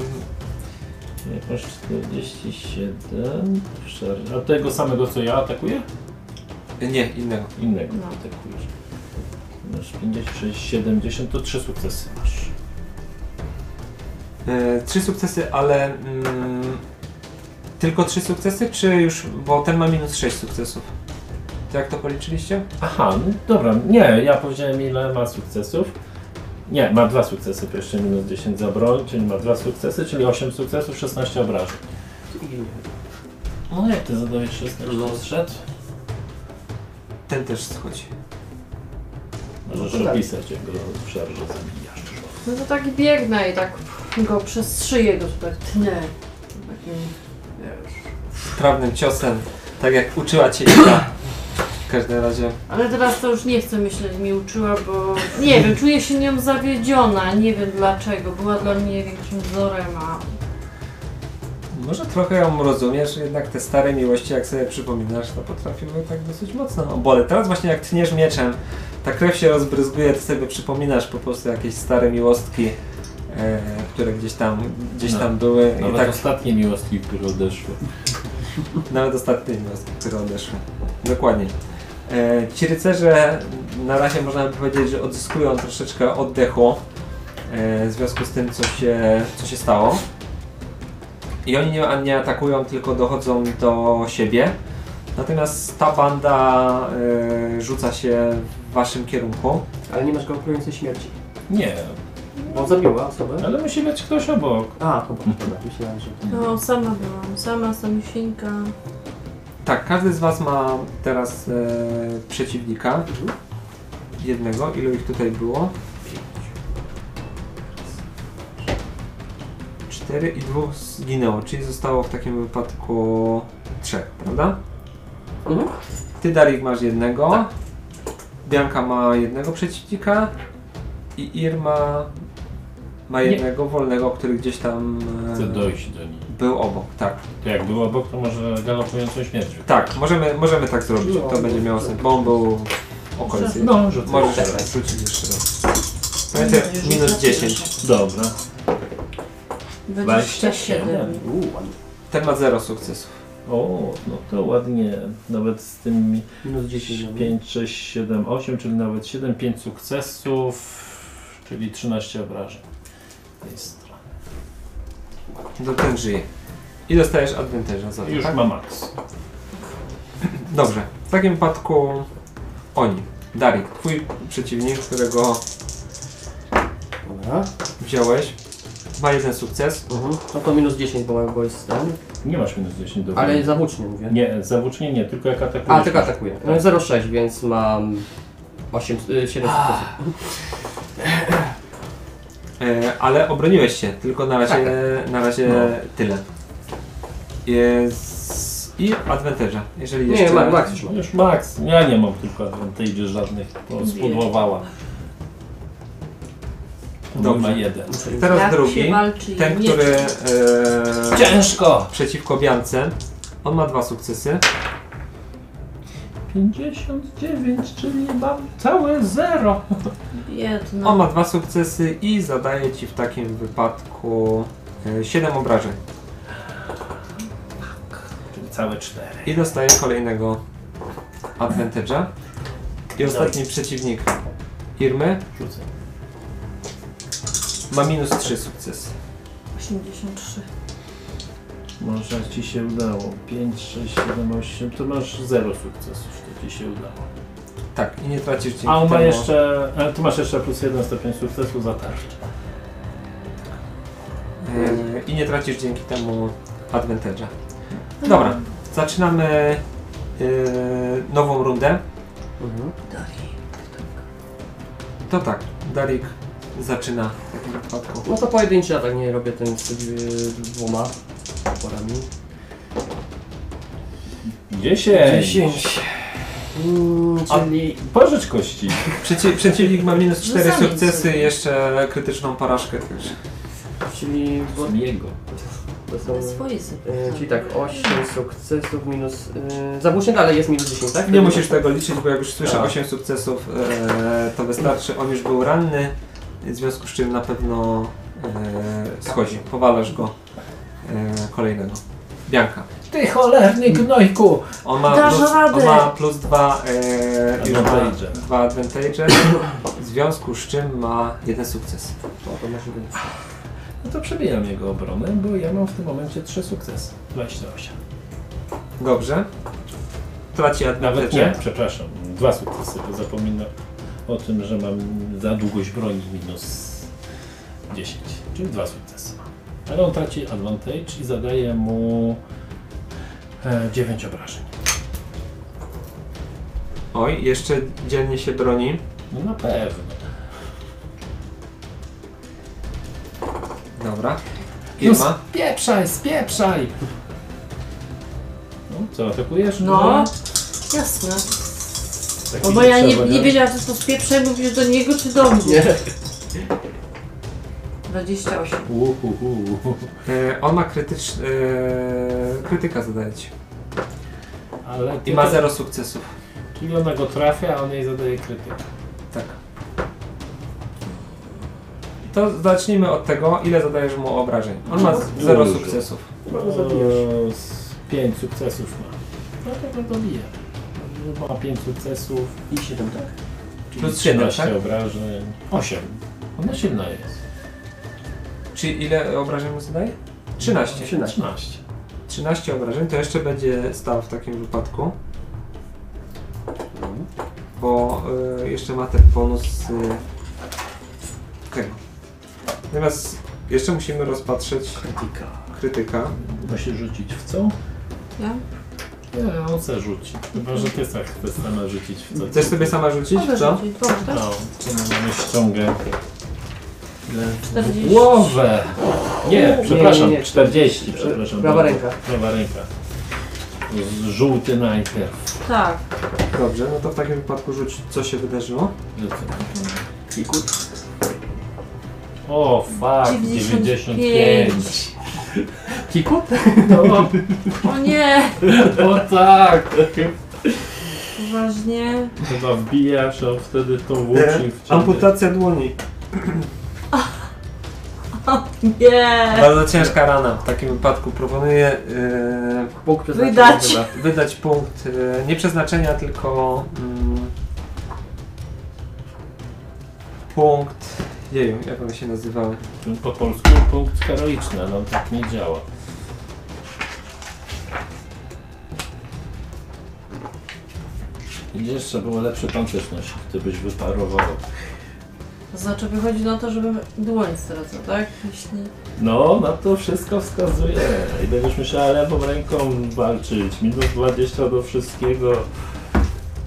Jak masz 47. Szarż... A tego samego co ja atakuję? nie, innego. Innego No. atakujesz. Masz 56, 70, to trzy sukcesy masz. E, trzy sukcesy, ale mm, tylko trzy sukcesy, czy już, bo ten ma minus 6 sukcesów. To jak to policzyliście? Aha, no dobra, nie, ja powiedziałem ile ma sukcesów. Nie, ma dwa sukcesy, jeszcze minus 10 za broń, czyli ma dwa sukcesy, czyli 8 sukcesów, 16 obrażeń. No jak ty zadajesz 16 No. zszedł? Ten też schodzi. Możesz No to tak. opisać, jak go w szarży zabijasz. No to tak biegnę i tak go przez szyję go tutaj tnę. Takim, wiesz. Prawnym ciosem, tak jak uczyła cię Ida. W każdym razie. Ale teraz to już nie chcę myśleć, mi uczyła, bo nie wiem, czuję się nią zawiedziona, nie wiem dlaczego. Była dla mnie większym wzorem, a Może trochę ją rozumiesz, jednak te stare miłości, jak sobie przypominasz, to potrafiły tak dosyć mocno oboleć. Teraz właśnie jak tniesz mieczem, ta krew się rozbryzguje, ty sobie przypominasz po prostu jakieś stare miłostki, e, które gdzieś tam, gdzieś No. tam były. I Nawet tak ostatnie miłostki, które odeszły. Nawet ostatnie miłostki, które odeszły. Dokładnie. E, ci rycerze na razie można by powiedzieć, że odzyskują troszeczkę oddechu e, w związku z tym, co się, co się stało. I oni nie, nie atakują, tylko dochodzą do siebie. Natomiast ta banda y, rzuca się w waszym kierunku. Ale nie masz gałkującej śmierci. Nie, Bo zabiła osobę. ale musi być ktoś obok. A, to dobra, myślałem, że... No, sama byłam, sama samiusieńka. Tak, każdy z was ma teraz e, przeciwnika. Jednego. Ilu ich tutaj było? Cztery i dwóch zginęło, czyli zostało w takim wypadku trzech, prawda? Mhm. Ty, Darik, masz jednego. Bianka ma jednego przeciwnika. I Irma ma Nie. jednego wolnego, który gdzieś tam e, Chcę dojść do nich. Był obok. Tak, To jak było obok, to może galopującą śmierć. tak, możemy, możemy tak zrobić. To będzie miało sens, bo on był okolicy. No, rzucę. Możesz jeszcze teraz raz. rzucić jeszcze raz. Pamiętaj, minus 10. Dobra. 27. Uuu, ładnie. Ten ma 0 sukcesów. O, no to ładnie. Nawet z tym Minus 10. no. 5, 6, 7, 8, czyli nawet 7, 5 sukcesów, czyli 13 obrażeń. Jest To ten żyje. I dostajesz advantage'a za to, Już tak? ma max. Dobrze. W takim wypadku oni. Darik, twój przeciwnik, którego Dobra. wziąłeś, ma jeden sukces. Mhm. No to minus 10, bo, bo jest ten. Nie masz minus 10 do Ale woli. zawłócznie mówię. Nie, zawłócznie nie, tylko jak atakujesz. A, tylko atakuje. No 0,6, więc mam 8, y, 7 sukcesów. E, ale obroniłeś się, tylko na razie, na razie No. tyle. Jest... I advantage'a, jeżeli Nie, jeszcze... ma- max już mam. już max. Ja nie mam tylko advantage żadnych, bo spudłowała. Dobrze. ma jeden. Teraz Jak drugi, ten, który e, Ciężko! przeciwko Biance, on ma dwa sukcesy. 59, czyli mam całe zero. Biedna. On ma dwa sukcesy i zadaje ci w takim wypadku e, 7 obrażeń. Czyli całe cztery. I dostaje kolejnego advantage'a. I ostatni przeciwnik Irmy Rzucę. ma minus 3 sukcesy. 83. Może ci się udało. 5, 6, 7, 8, to masz 0 sukcesów, to ci się udało. Tak, i nie tracisz dzięki A on ma temu- jeszcze, a tu masz jeszcze plus 1 stopień sukcesu za tarczę. e, I nie tracisz dzięki temu advantage'a. Dobra, zaczynamy e, nową rundę. Mhm. To tak, Darik zaczyna w takim wypadku. No to pojedynczy atak, nie robię ten z dwoma porami. 10. Mm, A- czyli Pożycz kości. Przeci przeciwnik ma minus 4 Rzucamy sukcesy sobie. i jeszcze krytyczną porażkę też. czyli, bo, Jego. to są, Swoje sobie. czyli tak 8 sukcesów minus... Y, zabójcznie dalej jest minus 10, tak? Nie musisz tego liczyć, bo jak już słyszę Tak. 8 sukcesów, e, to wystarczy. On już był ranny, w związku z czym na pewno e, schodzi. Powalasz go e, kolejnego. Bianka. Ty cholerny gnojku! On ma, Dasz plus, on ma plus 2 e, ma? Advantage. Dwa advantage, w związku z czym ma jeden sukces. No to może być. No to przebijam jego obronę, bo ja mam w tym momencie 3 sukcesy. 28. Dobrze. Traci Nawet nie, advantage. przepraszam. Dwa sukcesy, bo zapominam o tym, że mam za długość broni minus 10. Czyli dwa sukcesy. Ale on traci advantage i zadaje mu e, 9 obrażeń. Oj, jeszcze dzielnie się broni. No na pewno. Dobra. No Irma. spieprzaj, spieprzaj! No co, atakujesz? No, jasne. Taki O, bo ja nie, nie wiedziałam, czy to spieprzę, mówisz do niego, czy do mnie. Nie. 28. Uhuhu. E, on ma e, krytyka zadaje ci. Ale I ma 0 sukcesów. Czyli ona go trafia, a on jej zadaje krytykę. Tak. To zacznijmy od tego, ile zadajesz mu obrażeń. On ma 0 Dużo. sukcesów. Go zabijesz. 5 sukcesów ma. No to go dobije. Ma 5 sukcesów. I 7, tak? czyli Plus siedem, 13 tak? obrażeń. 8. Ona silna jest. Czyli ile obrażeń mu zadaje? 13. 13. 13 obrażeń, to jeszcze będzie stał w takim wypadku. Bo y, jeszcze ma ten bonus z tego. Natomiast jeszcze musimy rozpatrzeć Krytyka. krytyka. Ma się rzucić w co? Ja? Nie, on chce rzucić. Chyba, że ty tak chcesz sama rzucić w co. Chcesz sobie sama rzucić? Mogę Co? rzucić, dobrze. No, to mamy ściągę. Ile? 40. Głowę! Nie, przepraszam, nie, nie. 40, przepraszam. Prawa bardzo. ręka. Prawa ręka. Z- Żółty najpierw. Tak. Dobrze, no to w takim wypadku rzuć co się wydarzyło. Kikut. O, fuck, 95. 95. Kikut? No, O nie! o tak! Poważnie. Chyba wbijasz, a wtedy tą E, włócznik w ciebie. amputacja dłoni. Nie! Bardzo ciężka rana. W takim wypadku proponuję e, Punkt przeznaczenia Wydać. chyba. wydać punkt e, nie przeznaczenia, tylko mm, punkt. Jeju, jak one się nazywały? Po polsku punkt heroiczny, ale on tak nie działa. Widzisz, jeszcze było lepsze pancerz nosić, gdybyś wyparował. Znaczy wychodzi na to, żeby dłoń stracał, tak? Jeśli... No, na to wszystko wskazuje. I będziesz musiała lewą ręką walczyć. Minus 20 do wszystkiego.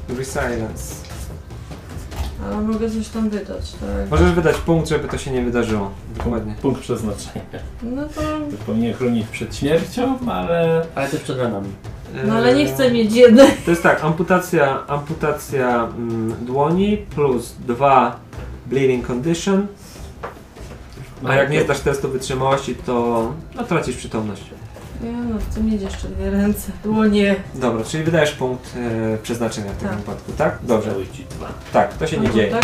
Resilience. Ale mogę coś tam wydać, tak? Możesz wydać punkt, żeby to się nie wydarzyło. Dokładnie. Punkt przeznaczenia. No to... To powinien chronić przed śmiercią, ale Ale też przed ranami. No ale nie E, chcę mieć jednej. To jest tak, amputacja, amputacja mm, dłoni plus 2 bleeding condition. A jak nie zdasz testu wytrzymałości, to no, tracisz przytomność. Nie no, chcę mieć jeszcze dwie ręce. Dłonie. Dobra, czyli wydajesz punkt e, przeznaczenia w takim Tak. wypadku, tak? Dobrze. Cały ci dwa. Tak, to się nie No, dzieje. Tak?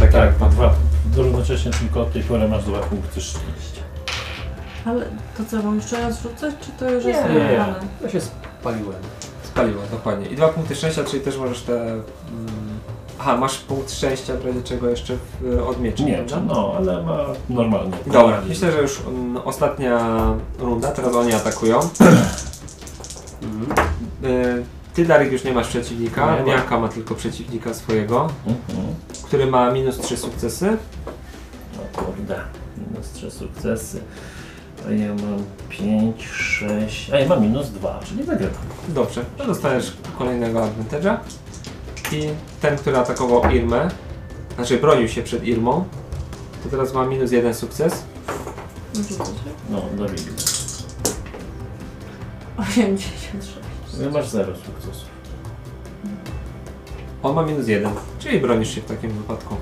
Tak, Tak, ma dwa. Równocześnie tylko od tej pory masz dwa punkty szczęścia. Ale to co, mam jeszcze raz rzucać, czy to już jest Nie. wybrane? Ja się spaliłem. Spaliło, dokładnie. I dwa punkty szczęścia, czyli też możesz te... Mm, aha, masz punkt szczęścia w razie czego jeszcze w, od miecza, Nie, prawda? no, ale ma normalnie. Dobra, myślę, że już mm, ostatnia runda, teraz oni atakują. Mhm. Y, Ty, Darek, już nie masz przeciwnika. Nie ma. Bianka ma tylko przeciwnika swojego, Mhm. który ma minus 3 sukcesy. No kurde, minus 3 sukcesy. A ja mam 5, 6, a ja mam minus 2, czyli wygrywam. Dobrze, to dostajesz kolejnego advantage'a. I ten, który atakował Irmę, znaczy bronił się przed Irmą, to teraz ma minus jeden sukces. No, Dawid. 86. Ja masz 0 sukcesów. On ma minus jeden, czyli bronisz się w takim wypadku.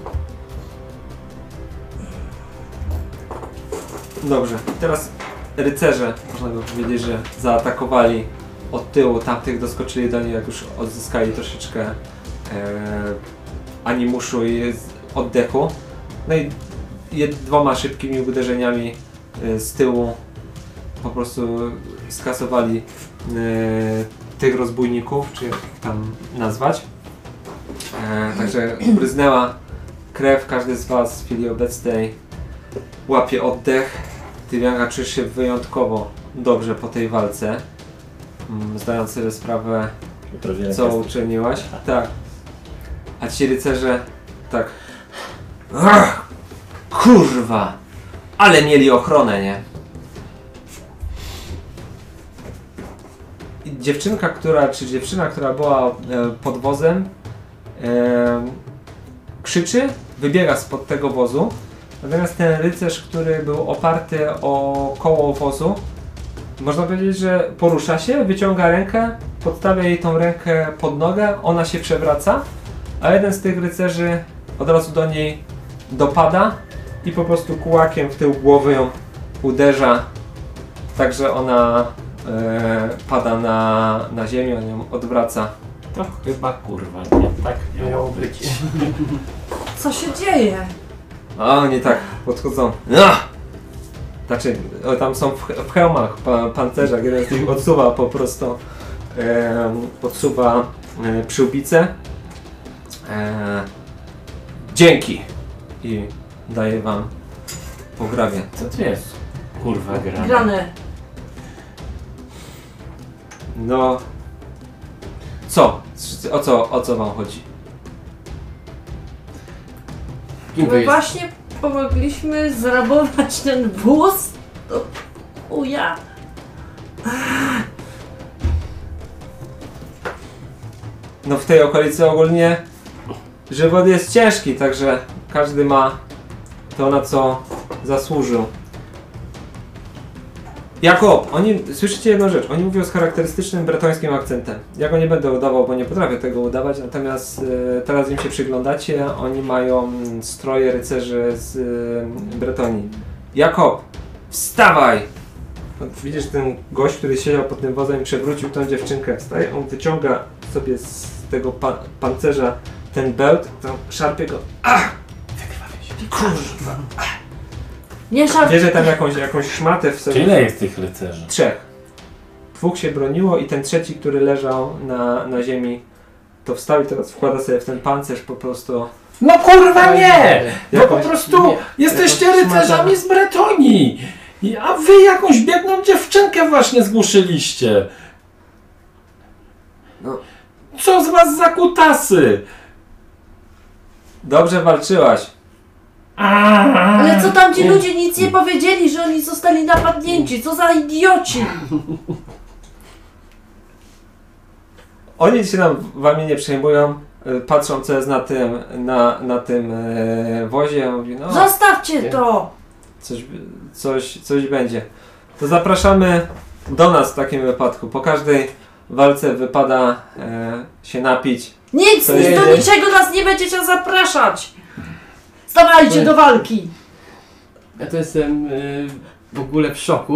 Dobrze, teraz rycerze, można by powiedzieć, że zaatakowali od tyłu, tamtych doskoczyli do niej, jak już odzyskali troszeczkę animuszu i oddechu. No i dwoma szybkimi uderzeniami e, z tyłu po prostu skasowali e, tych rozbójników, czy jak ich tam nazwać. E, także bryznęła krew, każdy z Was w chwili obecnej łapie oddech. Ty Bianka czujesz się wyjątkowo dobrze po tej walce. Mm, Zdając sobie sprawę, co uczyniłaś. Tak. A ci rycerze tak. Kurwa! Ale mieli ochronę, nie? I dziewczynka, która, czy dziewczyna, która była e, pod wozem, e, krzyczy, wybiega spod tego wozu. Natomiast ten rycerz, który był oparty o koło wozu, można powiedzieć, że porusza się, wyciąga rękę, podstawia jej tą rękę pod nogę, ona się przewraca, a jeden z tych rycerzy od razu do niej dopada i po prostu kułakiem w tył głowy ją uderza, tak że ona e, pada na, na ziemię, on ją odwraca. To chyba kurwa nie tak miało być. Co się dzieje? A oni tak podchodzą. No! Znaczy, o, tam są w, w hełmach, pa, pancerzach, jeden z nich odsuwa po prostu, e, odsuwa e, przyłbicę. E, dzięki! I daje wam po grabie. Co to jest? Kurwa gra. Grane. No. Co? O co, o co wam chodzi? Kim wy My jest? właśnie pomogliśmy zrabować ten wóz. To uja. No w tej okolicy ogólnie żywot jest ciężki, także każdy ma to na co zasłużył. Jakob, oni, słyszycie jedną rzecz, oni mówią z charakterystycznym bretońskim akcentem. Ja go nie będę udawał, bo nie potrafię tego udawać, natomiast e, teraz im się przyglądacie, oni mają stroje rycerzy z e, Bretonii. Jakob, wstawaj! Widzisz ten gość, który siedział pod tym wozem i przewrócił tą dziewczynkę. Wstaje, on wyciąga sobie z tego pa pancerza ten bełt, to szarpie go. Ach! Kurwa! Nie szarp. Bierze tam jakąś, jakąś szmatę w sobie. ile jest tych rycerzy? Trzech. Dwóch się broniło i ten trzeci, który leżał na, na ziemi, to wstał i teraz wkłada sobie w ten pancerz po prostu. No kurwa nie! Bo po prostu nie, jesteście rycerzami z Bretonii! A wy jakąś biedną dziewczynkę właśnie zgłuszyliście! No. Co z was za kutasy? Dobrze walczyłaś. Ale co tam ci ludzie nic nie powiedzieli, że oni zostali napadnięci? Co za idioci! Oni się tam wami nie przejmują. y, Patrzą co jest na tym, na, na tym e, wozie. Mówi, no, Zostawcie to! coś, coś, coś będzie. To zapraszamy do nas w takim wypadku. Po każdej walce wypada e, się napić. Nic, To nic do niczego nas nie będziecie zapraszać! Stawajcie do walki! Ja to jestem y, w ogóle w szoku.